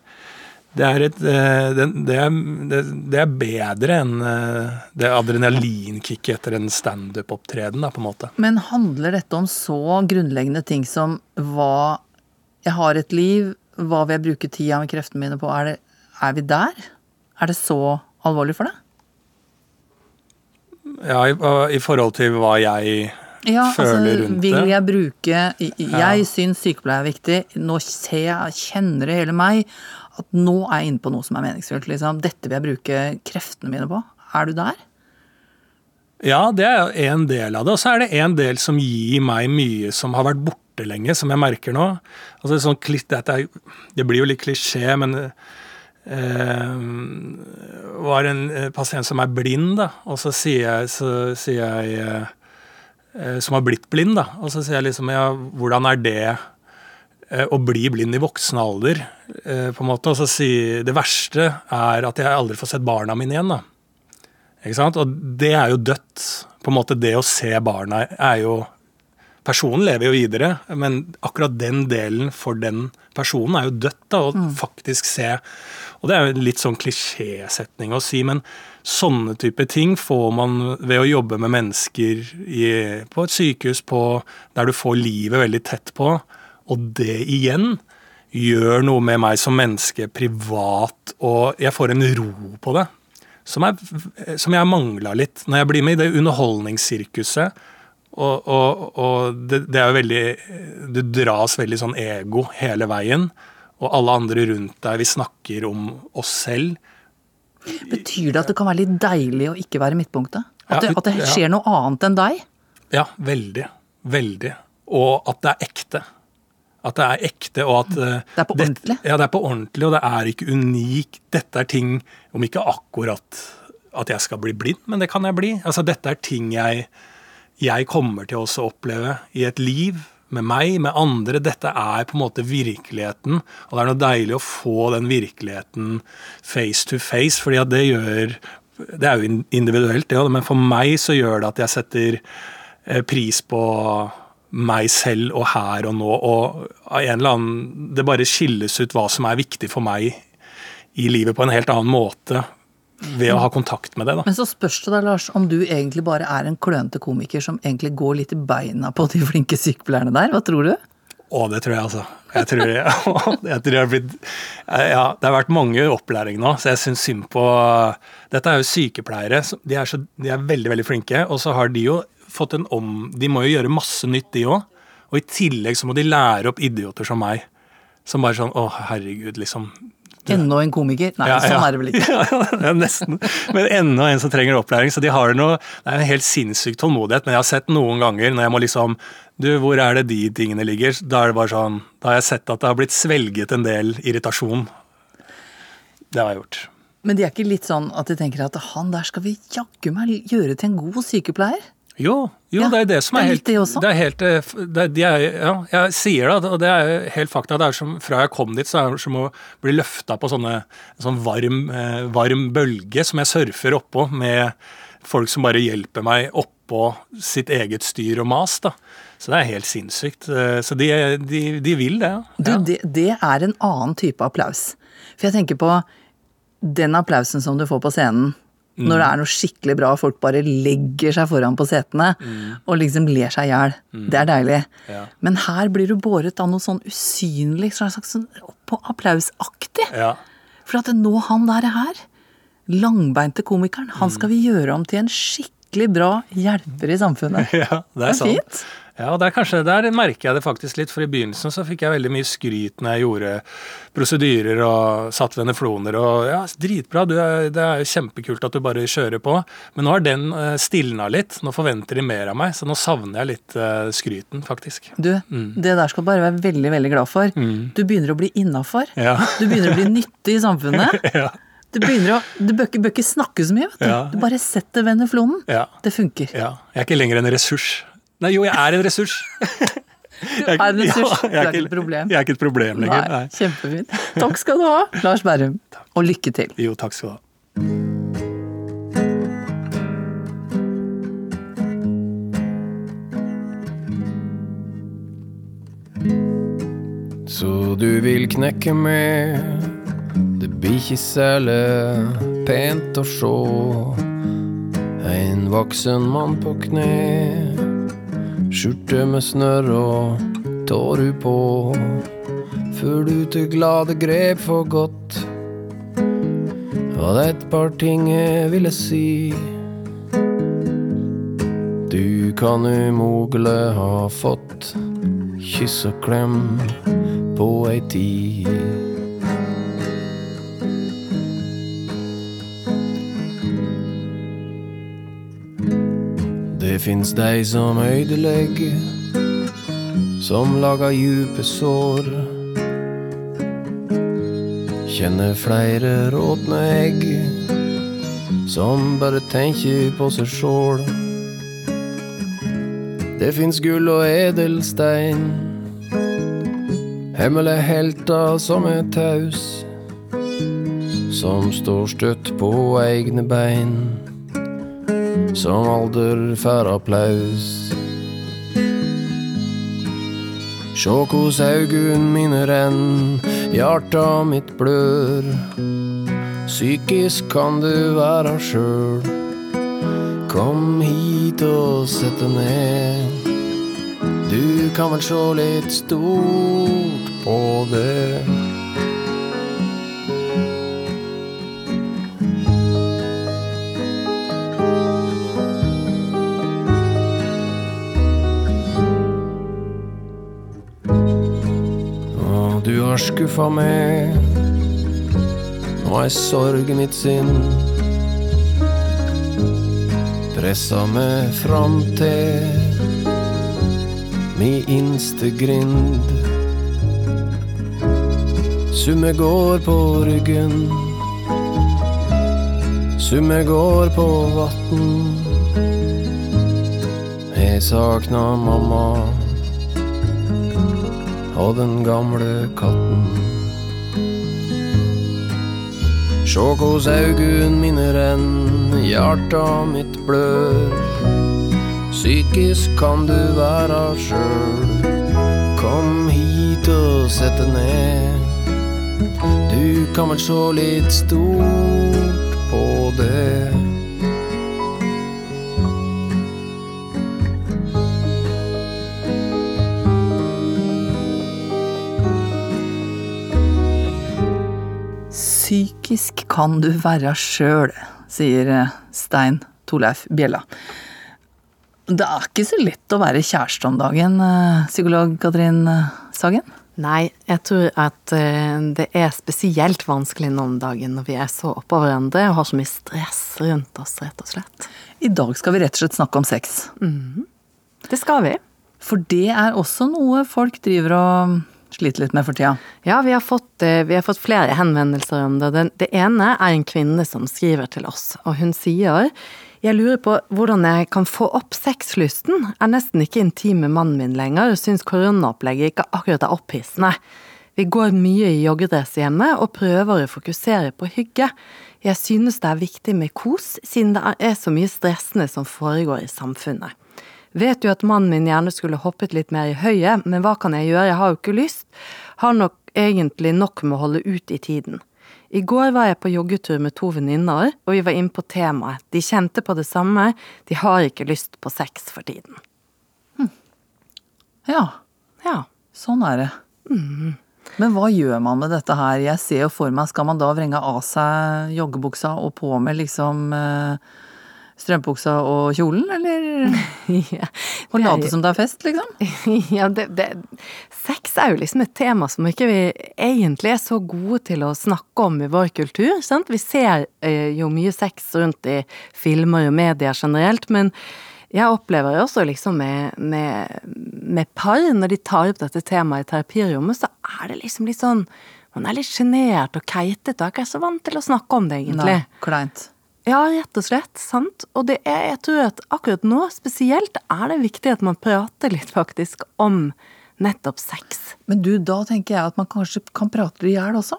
det er, et, eh, det, det, er, det, det er bedre enn eh, det adrenalinkicket etter en standup-opptreden, på en måte. Men handler dette om så grunnleggende ting som hva jeg har et liv, hva vil jeg bruke tida med kreftene mine på? Er, det, er vi der? Er det så alvorlig for deg? Ja, i, i forhold til hva jeg Ja, føler altså, rundt vil jeg bruke Jeg Ja. syns sykepleie er viktig. Nå kjenner det hele meg at nå er jeg inne på noe som er meningsfullt. Liksom. Dette vil jeg bruke kreftene mine på. Er du der? Ja, det er en del av det. Og så er det en del som gir meg mye som har vært borte lenge, som jeg merker nå. Altså sånn, det blir jo litt klisjé, men eh, var en eh, pasient som er blind, da, og så sier jeg, så sier jeg eh, Som har blitt blind, da. Og så sier jeg liksom ja, hvordan er det å bli blind i voksen alder? Eh, på en måte, Og så si, det verste er at jeg aldri får sett barna mine igjen, da. Ikke sant? Og det er jo dødt. På en måte Det å se barna er jo Personen lever jo videre, men akkurat den delen for den personen er jo dødt. da, Å faktisk se. Og det er jo litt sånn klisjésetning å si, men sånne type ting får man ved å jobbe med mennesker i, på et sykehus på, der du får livet veldig tett på. Og det igjen gjør noe med meg som menneske privat, og jeg får en ro på det som, er, som jeg mangla litt når jeg blir med i det underholdningssirkuset. Og, og, og det, det er jo veldig Du dras veldig sånn ego hele veien. Og alle andre rundt deg, vi snakker om oss selv. Betyr det at det kan være litt deilig å ikke være midtpunktet? At det, at det skjer noe annet enn deg? Ja, veldig. Veldig. Og at det er ekte. At det er ekte, og at eh, Det er på ordentlig? Ja, det er på ordentlig, og det er ikke unikt. Dette er ting, om ikke akkurat at jeg skal bli blind, men det kan jeg bli. Altså, dette er ting jeg, jeg kommer til å oppleve i et liv. Med meg, med andre. Dette er på en måte virkeligheten. Og det er noe deilig å få den virkeligheten face to face, fordi at det gjør Det er jo individuelt, det òg, men for meg så gjør det at jeg setter eh, pris på meg selv og her og nå, og av en eller annen Det bare skilles ut hva som er viktig for meg i livet på en helt annen måte ved å ha kontakt med det. da. Men så spørs det da, Lars, om du egentlig bare er en klønete komiker som egentlig går litt i beina på de flinke sykepleierne der. Hva tror du? Å, det tror jeg, altså. Jeg tror jeg, jeg, tror jeg har blitt Ja, det har vært mange opplæring nå, så jeg syns synd på Dette er jo sykepleiere. De er, så, de er veldig, veldig flinke, og så har de jo fått en om De må jo gjøre masse nytt, de òg. Og i tillegg så må de lære opp idioter som meg. Som bare sånn Å, herregud, liksom. Enda en komiker? Nei, Ja, sånn ja. er det vel ikke. Ja, nesten. Men enda en som trenger opplæring. Så de har noe, det er en helt sinnssyk tålmodighet. Men jeg har sett noen ganger når jeg må liksom Du, hvor er det de tingene ligger? Da er det bare sånn Da har jeg sett at det har blitt svelget en del irritasjon. Det har jeg gjort. Men de er ikke litt sånn at de tenker at han der skal vi jaggu meg gjøre til en god sykepleier? Jo, jo Ja, det er det som er helt det er helt eh, det, er- de er, Ja, jeg sier det, og det er helt fakta. Det er som Fra jeg kom dit, så er det som å bli løfta på sånne, en sånn varm, eh, varm bølge som jeg surfer oppå, med folk som bare hjelper meg oppå sitt eget styr og mas. da. Så det er helt sinnssykt. Eh, Så de, de, de vil det. Du, ja. det, det er en annen type applaus. For jeg tenker på den applausen som du får på scenen når det er noe skikkelig bra, og folk bare legger seg foran på setene og liksom ler seg i hjel. Det er deilig. Ja. Men her blir du båret av noe sånn usynlig, slags sånn på applausaktig. Ja. For at nå han der er her, langbeinte komikeren, han skal vi gjøre om til en skikkelig bra hjelper i samfunnet. Ja, det er, Det er sant. fint. Ja, der, kanskje, der merker jeg det faktisk litt, for i begynnelsen så fikk jeg veldig mye skryt når jeg gjorde prosedyrer og satt venefloner og ja, dritbra, du det er jo kjempekult at du bare kjører på. Men nå har den uh, stilna litt, nå forventer de mer av meg, så nå savner jeg litt eh, skryten, faktisk. Du, det der skal du bare være veldig, veldig glad for. Du begynner å bli innafor. Ja. Du begynner å bli nyttig i samfunnet. Ja. Du begynner å, du bør bør ikke snakke så mye, vet du. Ja. Du bare setter veneflonen. Ja. Det funker. ja. Jeg er ikke lenger en ressurs. Nei, jo, jeg er en ressurs. Du er en ressurs, du er ikke et problem. Jeg er ikke et problem lenger. Nei, Nei. kjempefint. Takk skal du ha, Lars Berrum. Og lykke til. Jo, takk skal du ha. Så du vil knekke med Det blir ikke særlig pent å sjå En voksen mann på kne Skjorte med snørr og tåru på Før du til glade grep for godt Var det et par ting jeg ville si Du kan umogelig ha fått kyss og klem på ei tid. Fins dei som øydelegger, som lager djupe sår. Kjenner flere råtne egg, som bare tenker på seg sjål. Det fins gull og edelstein. Hemmelige helter som er taus, som står støtt på egne bein, som alder får applaus. Sjå kos augun mine renn, hjarta mitt blør. Psykisk kan du være sjøl. Kom hit og sett deg ned. Du kan vel sjå litt stort på det. Har skuffa meg. Nå er sorg mitt sinn. Pressa meg fram til mi innste grind. Summe går på ryggen. Summe går på vatn. Jeg sakna mamma og den gamle katten. Sjå kos augun mine renn, hjarta mitt blør. Psykisk kan du være sjøl. Kom hit og sett deg ned. Du kan vel sjå litt stort på det. Psykisk kan du være sjøl, sier eh, Stein Torleif Bjella. Det er ikke så lett å være kjæreste om dagen, eh, psykolog Katrin eh, Sagen? Nei, jeg tror at det er spesielt vanskelig nå om dagen når vi er så oppå hverandre og har så mye stress rundt oss, rett og slett. I dag skal vi rett og slett snakke om sex. Det skal vi. For det er også noe folk driver og sliter litt med for tida. Ja, vi har fått, eh, vi har fått flere henvendelser om det. Det, det ene er en kvinne som skriver til oss, og hun sier jeg lurer på hvordan jeg kan få opp sexlysten. Er nesten ikke intim med mannen min lenger og syns koronaopplegget ikke akkurat er opphissende. Vi går mye i joggedress hjemme og prøver å fokusere på hygge. Jeg synes det er viktig med kos, siden det er så mye stressende som foregår i samfunnet. Vet jo at mannen min gjerne skulle hoppet litt mer i høyet, men hva kan jeg gjøre, jeg har jo ikke lyst. Har nok egentlig nok med å holde ut i tiden. I går var jeg på joggetur med to venninner, og vi var inne på temaet. De kjente på det samme, de har ikke lyst på sex for tiden. Ja, Ja. sånn er det. Men hva gjør man med dette her? Jeg ser jo for meg, skal man da vrenge av seg joggebuksa og på med liksom eh, strømpebuksa og kjolen, eller? ja. Og late som det er fest, liksom? Ja, det, det, sex er jo liksom et tema som ikke vi egentlig er så gode til å snakke om i vår kultur. Sant? Vi ser eh, jo mye sex rundt i filmer og medier generelt, men jeg opplever også liksom med, med, med par, når de tar opp dette temaet i terapirommet, så er det liksom litt sånn Man er litt sjenert og keitete og er ikke så vant til å snakke om det, egentlig. Nei, kleint. Ja, rett og slett. Sant. Og det er, jeg tror at akkurat nå spesielt er det viktig at man prater litt faktisk om nettopp sex. Men du, da tenker jeg at man kanskje kan prate det i hjel også?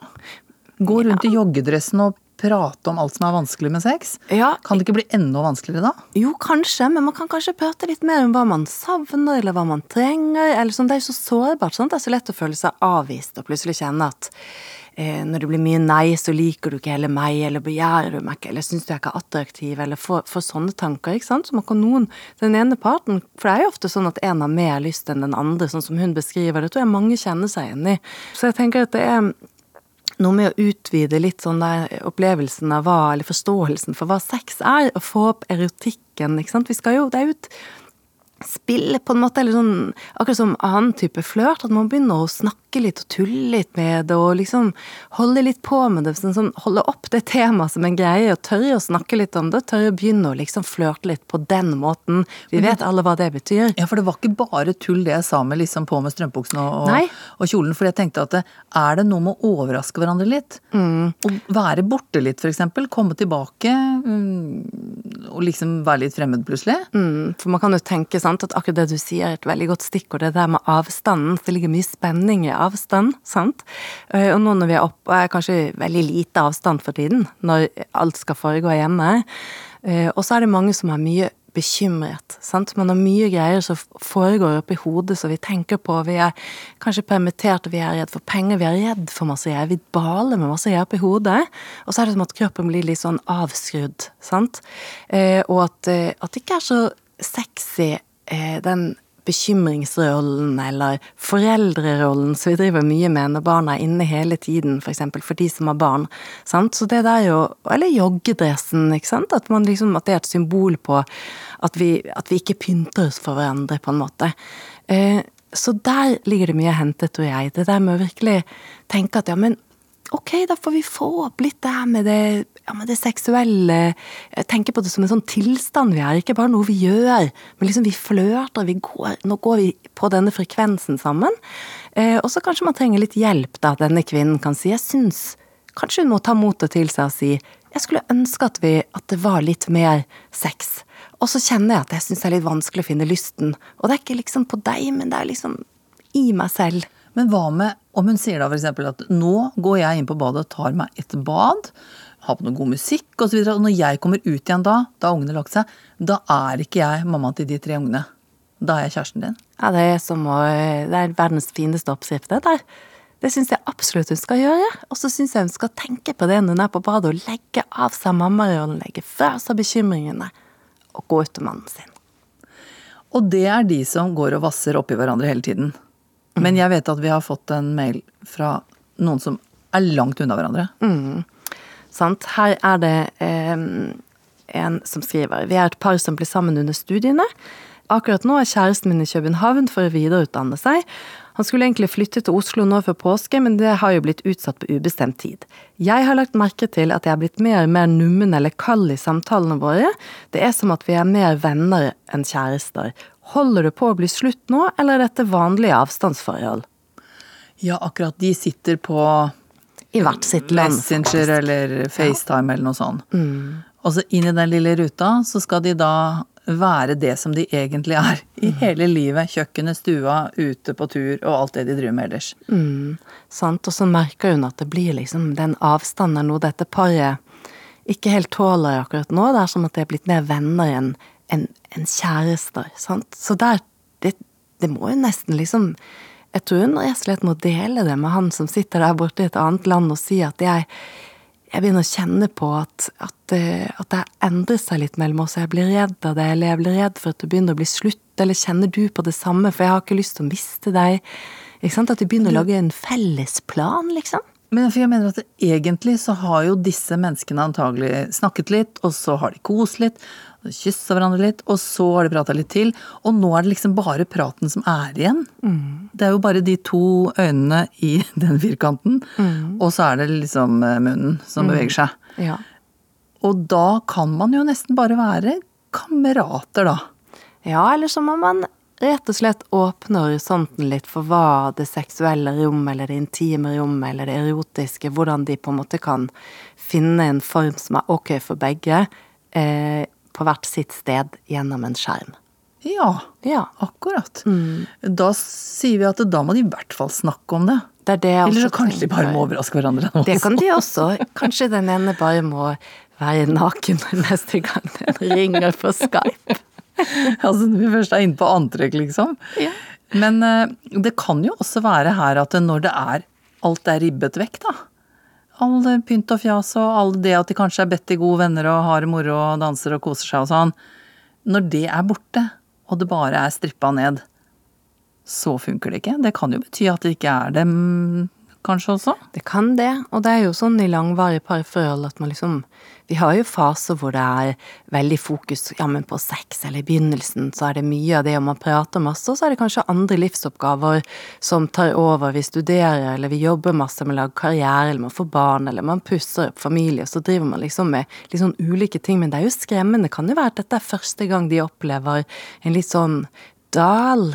Gå rundt i joggedressen og prate om alt som er vanskelig med sex? Ja, Kan det ikke bli enda vanskeligere da? jo kanskje, men man kan kanskje prate litt mer om hva man savner, eller hva man trenger. eller sånn, Det er jo så sårbart. Sant? Det er så lett å føle seg avvist og plutselig kjenne at når det blir mye nei, så liker du ikke heller meg, eller begjærer du meg ikke, eller syns du jeg ikke er attraktiv, eller får, sånne tanker. ikke sant? Så man kan noen, den ene parten, For det er jo ofte sånn at en har mer lyst enn den andre, sånn som hun beskriver. Det tror jeg mange kjenner seg igjen i. Så jeg tenker at det er noe med å utvide litt sånn der opplevelsen av hva, eller forståelsen for hva sex er, og få opp erotikken, ikke sant. Vi skal jo, det er jo et spill på en måte, eller sånn akkurat som annen type flørt, at man begynner å snakke litt og tulle litt med det, og liksom holde litt på med det, sånn, sånn, holde opp det temaet som en greie, og tørre å snakke litt om det, tørre å begynne å liksom flørte litt på den måten. Vi vet alle hva det betyr. Ja, for det var ikke bare tull det jeg sa med liksom på med strømbuksene og, og, og kjolen. For jeg tenkte at det, er det noe med å overraske hverandre litt? Og være borte litt, for eksempel. Komme tilbake. mm, Og liksom være litt fremmed plutselig. Mm, for man kan jo tenke sant, at akkurat det du sier er et veldig godt stikkord, det der med avstanden. Det ligger mye spenning i avstand. sant? Eh, Og nå når vi er oppe, er kanskje veldig lite avstand for tiden, når alt skal foregå hjemme, eh, og så er det mange som er mye bekymret. sant? Man har mye greier som foregår oppi hodet som vi tenker på. Vi er kanskje permittert, vi er redd for penger, vi er redd for masse greier. Vi baler med masse greier oppi hodet. Og så er det som at kroppen blir litt sånn avskrudd. sant? Eh, og at, at det ikke er så sexy, den bekymringsrollen eller foreldrerollen som vi driver mye med når barna er inne hele tiden, f.eks. For, eksempel, for de som har barn. Sant? Så det der jo Eller joggedressen, ikke sant. At, liksom, at det er et symbol på at vi, at vi ikke pynter oss for hverandre, på en måte. Eh, så der ligger det mye å hente, tror jeg. Det der med å virkelig tenke at ja, men ok, da får vi få opp litt det her med det, ja, men det seksuelle. Jeg tenker på det som en sånn tilstand vi er, ikke bare noe vi gjør. Men liksom vi flørter, vi går, nå går vi på denne frekvensen sammen. Eh, og så kanskje man trenger litt hjelp, da, at denne kvinnen kan si jeg syns Kanskje hun må ta motet til seg og si jeg skulle ønske at, vi, at det var litt mer sex. Og så kjenner jeg at jeg syns det er litt vanskelig å finne lysten. Og det er ikke liksom på deg, men det er liksom i meg selv. Men hva med om hun sier da f.eks. at nå går jeg inn på badet og tar meg et bad, har på noe god musikk osv. Og, og når jeg kommer ut igjen da, da har ungene lagt seg, da er ikke jeg mammaen til de tre ungene. Da er jeg kjæresten din. Ja, det er som å Det er verdens fineste oppskrift, det der. Det syns jeg absolutt hun skal gjøre. Og så syns jeg hun skal tenke på det når hun er på badet, og legge av seg mammarollen, legge fra seg bekymringene, og gå ut til mannen sin. Og det er de som går og vasser oppi hverandre hele tiden. Men jeg vet at vi har fått en mail fra noen som er langt unna hverandre. Sant? Her er det eh, en som skriver Vi er et par som blir sammen under studiene. Akkurat nå er kjæresten min i København for å videreutdanne seg. Han skulle egentlig flytte til Oslo nå før påske, men det har jo blitt utsatt på ubestemt tid. Jeg har lagt merke til at jeg er blitt mer og mer nummen eller kald i samtalene våre. Det er som at vi er mer venner enn kjærester. Holder det på å bli slutt nå, eller er dette vanlige avstandsforhold? Ja, akkurat de sitter på I hvert sitt land. Messenger eller FaceTime eller noe sånt. Og så inn i den lille ruta så skal de da være det som de egentlig er. I hele livet. Kjøkkenet, stua, ute på tur og alt det de driver med ellers. Mm, sant, og så merker hun at det blir liksom den avstanden nå dette paret ikke helt tåler akkurat nå. Det er som at de er blitt mer venner enn en, en kjærester. Sant? Så der det, det må jo nesten liksom Jeg tror hun rett og slett må dele det med han som sitter der borte i et annet land og si at jeg jeg begynner å kjenne på at, at, eh, at det endrer seg litt mellom oss. Jeg blir redd av det, eller jeg blir redd for at det begynner å bli slutt. Eller kjenner du på det samme, for jeg har ikke lyst til å miste deg. Ikke sant? At vi begynner å lage en felles plan, liksom. Men jeg mener at egentlig så har jo disse menneskene antagelig snakket litt, og så har de kost litt, kyssa hverandre litt, og så har de prata litt til. Og nå er det liksom bare praten som er igjen. Mm. Det er jo bare de to øynene i den firkanten, mm. og så er det liksom eh, munnen som mm. beveger seg. Ja. Og da kan man jo nesten bare være kamerater, da. Ja, eller så må man rett og slett åpne horisonten litt for hva det seksuelle rom, eller det intime rom, eller det erotiske, hvordan de på en måte kan finne en form som er ok for begge, eh, på hvert sitt sted gjennom en skjerm. Ja, ja. akkurat. Mm. Da sier vi at da må de i hvert fall snakke om det. det, det Eller så kanskje de bare må overraske hverandre. Også. Det kan de også. Kanskje den ene bare må være naken neste gang den ringer på Skype. altså når vi først er inne på antrekk, liksom. Ja. Men uh, det kan jo også være her at når det er alt er ribbet vekk, da. All pynt og fjas og all det at de kanskje er bedt i gode venner og har moro og danser og koser seg og sånn. Når det er borte, og det bare er strippa ned, så funker det ikke. Det kan jo bety at det ikke er dem kanskje også? Det kan det, og det er jo sånn i langvarige parforhold at man liksom Vi har jo faser hvor det er veldig fokus ja, på sex, eller i begynnelsen så er det mye av det, og man prater masse, og så er det kanskje andre livsoppgaver som tar over. Vi studerer, eller vi jobber masse med å lage karriere, eller man får barn, eller man pusser opp familie, og så driver man liksom med litt sånn ulike ting. Men det er jo skremmende. Det kan jo være at dette er første gang de opplever en litt sånn dal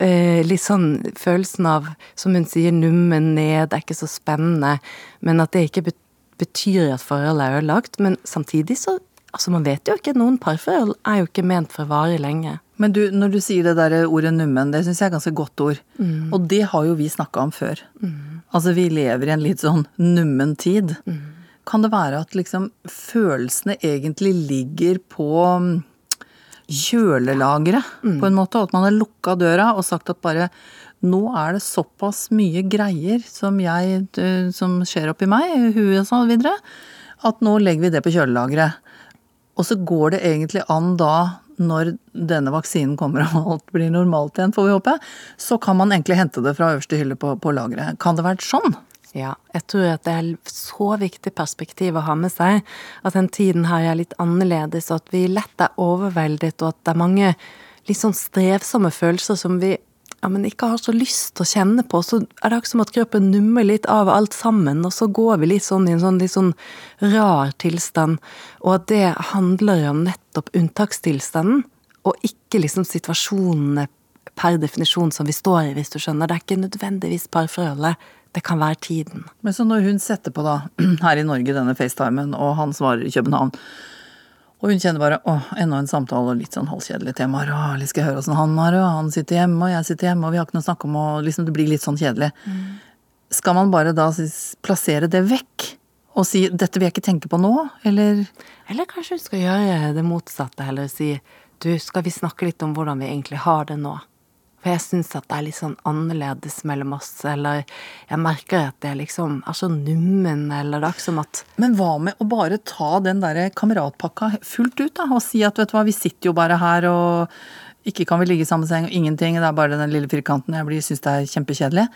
litt sånn følelsen av, som hun sier, nummen ned, det er ikke så spennende. Men at det ikke betyr at forholdet er ødelagt. Men samtidig så Altså, man vet jo ikke. Noen parforhold er jo ikke ment for å vare lenge. Men du, når du sier det der ordet nummen, det syns jeg er ganske godt ord. Mm. Og det har jo vi snakka om før. Mm. Altså, vi lever i en litt sånn nummen tid. Mm. Kan det være at liksom følelsene egentlig ligger på kjølelageret, mm. på en måte. Og at man har lukka døra og sagt at bare nå er det såpass mye greier som, jeg, eh, som skjer oppi meg, huet og så videre, at nå legger vi det på kjølelageret. Og så går det egentlig an da, når denne vaksinen kommer og alt blir normalt igjen, får vi håpe, så kan man egentlig hente det fra øverste hylle på, på lageret. Kan det være sånn? Ja, jeg tror at det er så viktig perspektiv å ha med seg. At den tiden her er litt annerledes, og at vi lett er overveldet, og at det er mange litt sånn strevsomme følelser som vi ja, men ikke har så lyst til å kjenne på. Så er det akkurat som at kroppen nummer litt av alt sammen, og så går vi litt sånn i en sånn litt sånn rar tilstand. Og at det handler om nettopp unntakstilstanden, og ikke liksom situasjonene per definisjon som vi står i, hvis du skjønner. Det er ikke nødvendigvis parforholdet det kan være tiden. Men så når hun setter på da, her i Norge denne FaceTimen, og han svarer i København, og hun kjenner bare åh, enda en samtale og litt sånn halvkjedelige temaer. og litt skal jeg høre åssen han har det, og han sitter hjemme, og jeg sitter hjemme, og vi har ikke noe å snakke om, og liksom det blir litt sånn kjedelig. Mm. Skal man bare da plassere det vekk? Og si 'dette vil jeg ikke tenke på nå', eller Eller kanskje hun skal gjøre det motsatte, heller si 'du, skal vi snakke litt om hvordan vi egentlig har det nå'? For jeg syns at det er litt sånn annerledes mellom oss, eller jeg merker at det liksom er så nummen, eller det er ikke som at Men hva med å bare ta den derre kameratpakka fullt ut, da, og si at vet du hva, vi sitter jo bare her og ikke kan vi ligge i samme seng og ingenting, det er bare den lille firkanten jeg syns det er kjempekjedelig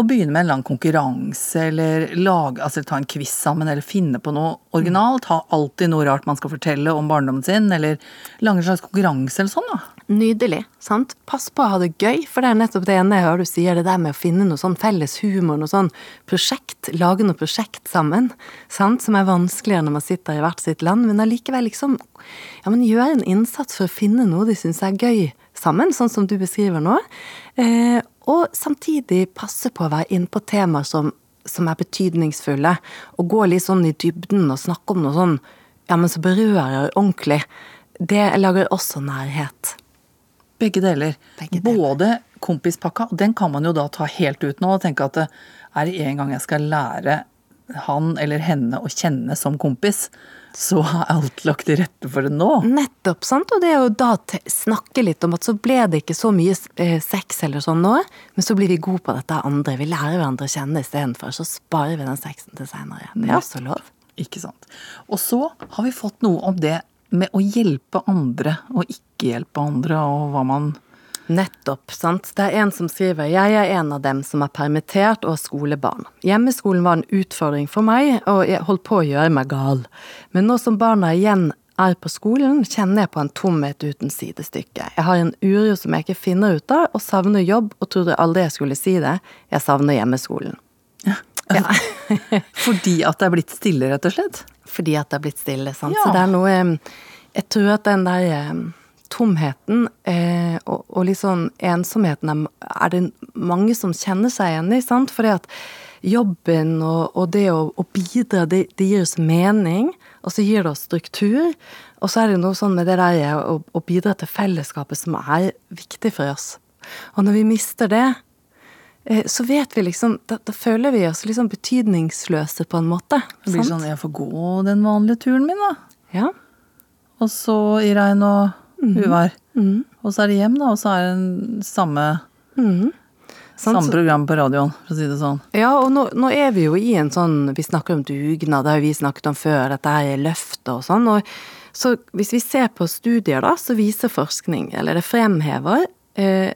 Og begynne med en lang konkurranse, eller lage, altså ta en quiz sammen, eller finne på noe originalt. Ha alltid noe rart man skal fortelle om barndommen sin, eller lage en slags konkurranse eller sånn, da. Nydelig. sant? Pass på å ha det gøy, for det er nettopp det ene jeg hører du sier, det der med å finne noe sånn felles humor, noe sånn prosjekt, lage noe prosjekt sammen, sant, som er vanskeligere når man sitter i hvert sitt land, men allikevel liksom ja, men gjør en innsats for å finne noe de syns er gøy sammen, sånn som du beskriver nå. Eh, og samtidig passe på å være inne på temaer som, som, er betydningsfulle, og gå litt sånn i dybden og snakke om noe sånn ja, men så berører ordentlig. det lager også nærhet. Begge deler. Begge deler. Både kompispakka, og den kan man jo da ta helt ut nå og tenke at er det en gang jeg skal lære han eller henne å kjenne som kompis, så har alt lagt til rette for det nå. Nettopp, sant? og det er jo da å snakke litt om at så ble det ikke så mye eh, sex eller sånn nå, men så blir vi gode på dette andre. Vi lærer hverandre å kjenne istedenfor, så sparer vi den sexen til seinere. Det er også lov. Ikke sant. Og så har vi fått noe om det med å hjelpe andre og ikke hjelpe andre, og hva man Nettopp, sant. Det er en som skriver Jeg er en av dem som er permittert og har skolebarn. Hjemmeskolen var en utfordring for meg, og jeg holdt på å gjøre meg gal. Men nå som barna igjen er på skolen, kjenner jeg på en tomhet uten sidestykke. Jeg har en uro som jeg ikke finner ut av, og savner jobb, og trodde aldri jeg skulle si det. Jeg savner hjemmeskolen. Fordi at det er blitt stille, rett og slett? Fordi at det er blitt stille, sant. Ja. Så det er noe Jeg tror at den der eh, tomheten eh, og, og litt sånn ensomheten er, det mange som kjenner seg igjen i, sant. Fordi at jobben og, og det å, å bidra, det, det gir oss mening, og så gir det oss struktur. Og så er det noe sånn med det der å, å bidra til fellesskapet som er viktig for oss. Og når vi mister det, eh, så vet vi liksom Da, da føler vi oss liksom betydningsløse på en måte. Det blir sant? sånn, jeg får gå den vanlige turen min, da. Ja. Og så i regn og uvær. Og så er det hjem, da, og så er det samme, Sant, samme program på radioen, for å si det sånn. Ja, og nå, nå er vi jo i en sånn Vi snakker om dugnad, det har vi snakket om før, dette her er løftet og sånn. Og så hvis vi ser på studier, da, så viser forskning, eller det fremhever, eh,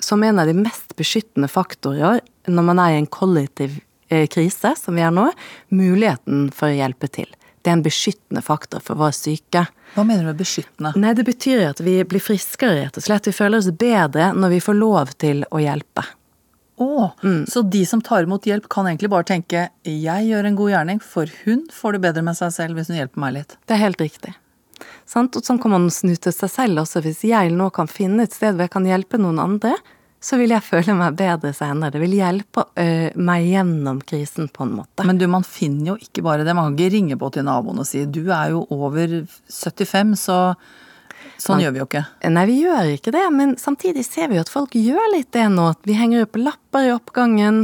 som en av de mest beskyttende faktorer når man er i en kollektiv eh, krise, som vi er nå, muligheten for å hjelpe til. Det er en beskyttende faktor for vår syke. Hva mener du med beskyttende? Nei, det betyr at vi blir friskere, rett og slett. Vi føler oss bedre når vi får lov til å hjelpe. Å, så de som tar imot hjelp kan egentlig bare tenke jeg gjør en god gjerning, for hun får det bedre med seg selv hvis hun hjelper meg litt. Det er helt riktig. Sant? Og sånn kan man snu til seg selv også. Hvis jeg nå kan finne et sted hvor jeg kan hjelpe noen andre, så vil jeg føle meg bedre senere. Det vil hjelpe øh, meg gjennom krisen, på en måte. Men du, man finner jo ikke bare det. Man kan ikke ringe på til naboen og si du er jo over 75, så sånn Man- gjør vi jo ikke. Nei, vi gjør ikke det, men samtidig ser vi jo at folk gjør litt det nå. At vi henger opp lapper i oppgangen.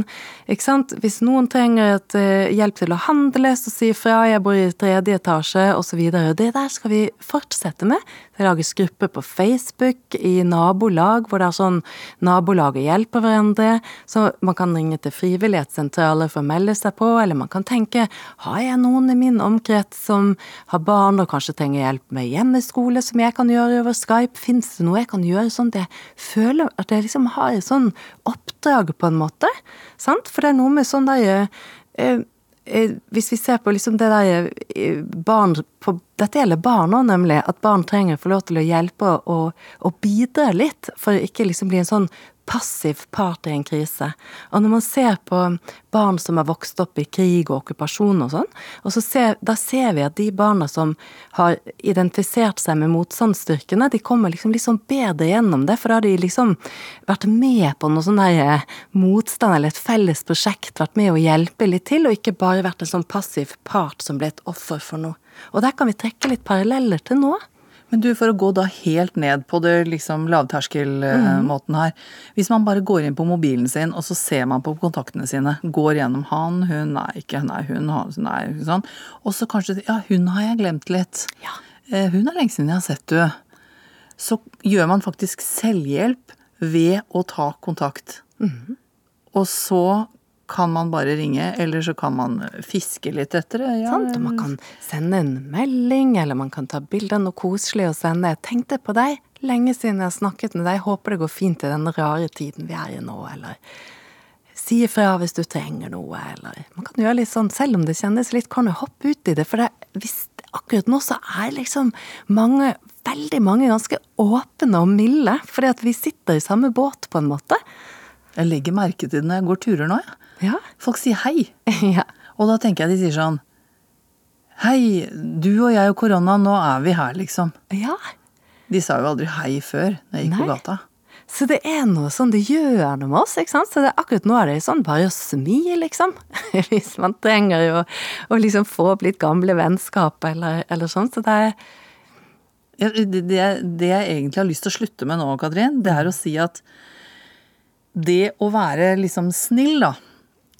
ikke sant? Hvis noen trenger et, eh, hjelp til å handle, så si fra 'jeg bor i tredje etasje', osv. Det der skal vi fortsette med. Det lages grupper på Facebook i nabolag, hvor det er sånn nabolaget hjelper hverandre. Så man kan ringe til frivillighetssentraler for å melde seg på, eller man kan tenke 'har jeg noen i min omkrets som har barn og kanskje trenger hjelp med hjemmeskole, som jeg kan gjøre over Skype'? Fins det noe jeg kan gjøre sånn at jeg føler at jeg liksom har et sånn oppdrag, på en måte? Sant? For det er noe med sånn der eh, eh, hvis vi ser på liksom det der eh, barn på, Dette gjelder barn òg, nemlig. At barn trenger å få lov til å hjelpe og, og bidra litt, for å ikke liksom bli en sånn passiv part i en krise. Og når man ser på barn som har vokst opp i krig og okkupasjon og sånn, og så ser, da ser vi at de barna som har identifisert seg med motstandsstyrkene, de kommer liksom litt sånn bedre gjennom det, for da har de liksom vært med på noe sånn der eh, motstand eller et felles prosjekt, vært med å hjelpe litt til, og ikke bare vært en sånn passiv part som ble et offer for noe. Og der kan vi trekke litt paralleller til nå. Men du, for å gå da helt ned på det liksom lavterskelmåten her. Hvis man bare går inn på mobilen sin, og så ser man på kontaktene sine. Går gjennom han, hun, nei, ikke, nei, hun, han, nei, sånn. Og så kanskje Ja, hun har jeg glemt litt. Ja. Eh, Hun er lenge siden jeg har sett, du. Så gjør man faktisk selvhjelp ved å ta kontakt. Og så kan man bare ringe, eller så kan man fiske litt etter det. Ja, Sant? Og man kan sende en melding, eller man kan ta bilde av noe koselig og sende 'Jeg tenkte på deg. Lenge siden jeg har snakket med deg. Håper det går fint i den rare tiden vi er i nå', eller 'Si ifra hvis du trenger noe', eller Man kan gjøre litt sånn, selv om det kjennes litt, kan du hoppe ut i det. For det, hvis, akkurat nå så er liksom mange, veldig mange ganske åpne og milde. Fordi at vi sitter i samme båt, på en måte. Jeg legger merke til det når jeg går turer nå, jeg. Ja. Folk sier hei. ja. Og da tenker jeg de sier sånn Hei, du og jeg og korona, nå er vi her, liksom. ja. De sa jo aldri hei før når jeg gikk på gata. Så det er noe sånn, det gjør noe med oss, ikke sant? Så det, akkurat nå er det sånn bare å smi, liksom. Hvis man trenger å, å liksom få opp litt gamle vennskap eller, eller sånn. Så det er Ja, Det, det det jeg egentlig har lyst til å slutte med nå, Katrin, det er å si at det å være liksom snill, da,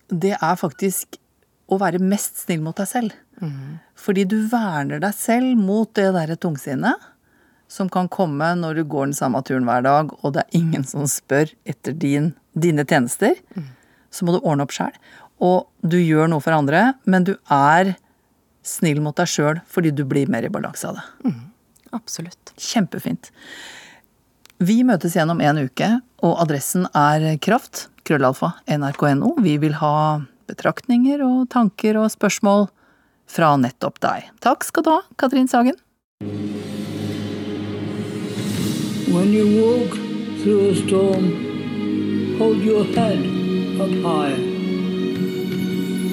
det er faktisk å være mest snill mot deg selv. Fordi du verner deg selv mot det derre tungsinnet som kan komme når du går den samme turen hver dag, og det er ingen som spør etter din, dine tjenester. Så må du ordne opp sjæl. Og du gjør noe for andre, men du er snill mot deg sjøl fordi du blir mer i balanse av det. Absolutt. Kjempefint. Vi møtes igjen om en uke, og adressen er kraft, krøllalfa, nrk.no. Vi vil ha betraktninger og tanker og spørsmål fra nettopp deg. Takk skal du ha, Katrin Sagen. When you walk through a storm, hold your head up high.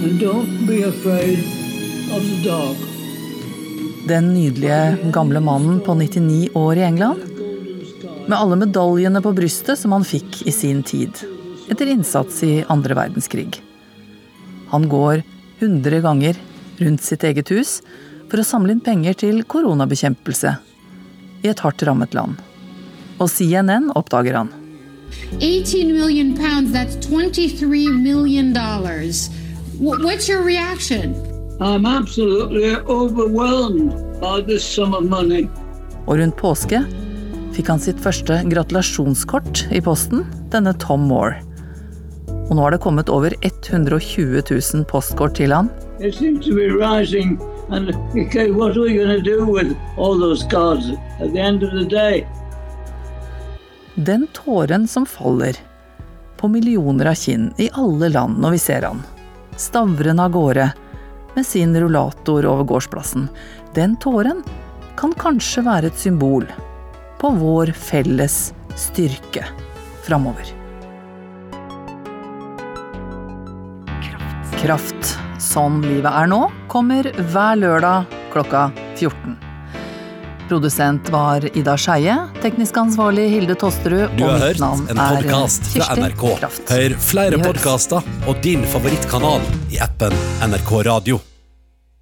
And don't be afraid of the dark. Den nydelige gamle mannen på 99 år i England. Med alle medaljene på brystet som han fikk i sin tid. Etter innsats i andre verdenskrig. Han går 100 ganger rundt sitt eget hus for å samle inn penger til koronabekjempelse i et hardt rammet land. Og CNN oppdager han. 18 million pounds, that's 23 million dollars. What's your reaction? I'm absolutely overwhelmed by this sum of money. Og rundt påske fikk han sitt første gratulasjonskort i posten, denne Tom Moore. Og nå har det kommet over 120 000 postkort til han. It seems to be rising, and okay, what are we going to do with all those cards at the end of the day? Den tåren som faller på millioner av kinn i alle land når vi ser han, stavrende av gårde med sin rullator over gårdsplassen, den tåren kan kanskje være et symbol på vår felles styrke framover. Kraft, sånn livet er nå, kommer hver lørdag klokka 14. Produsent var Ida Skeie, teknisk ansvarlig Hilde Tosterud, Du har hørt en er podkast fra NRK. Kraft. Hør flere podkaster og din favorittkanal i appen NRK Radio.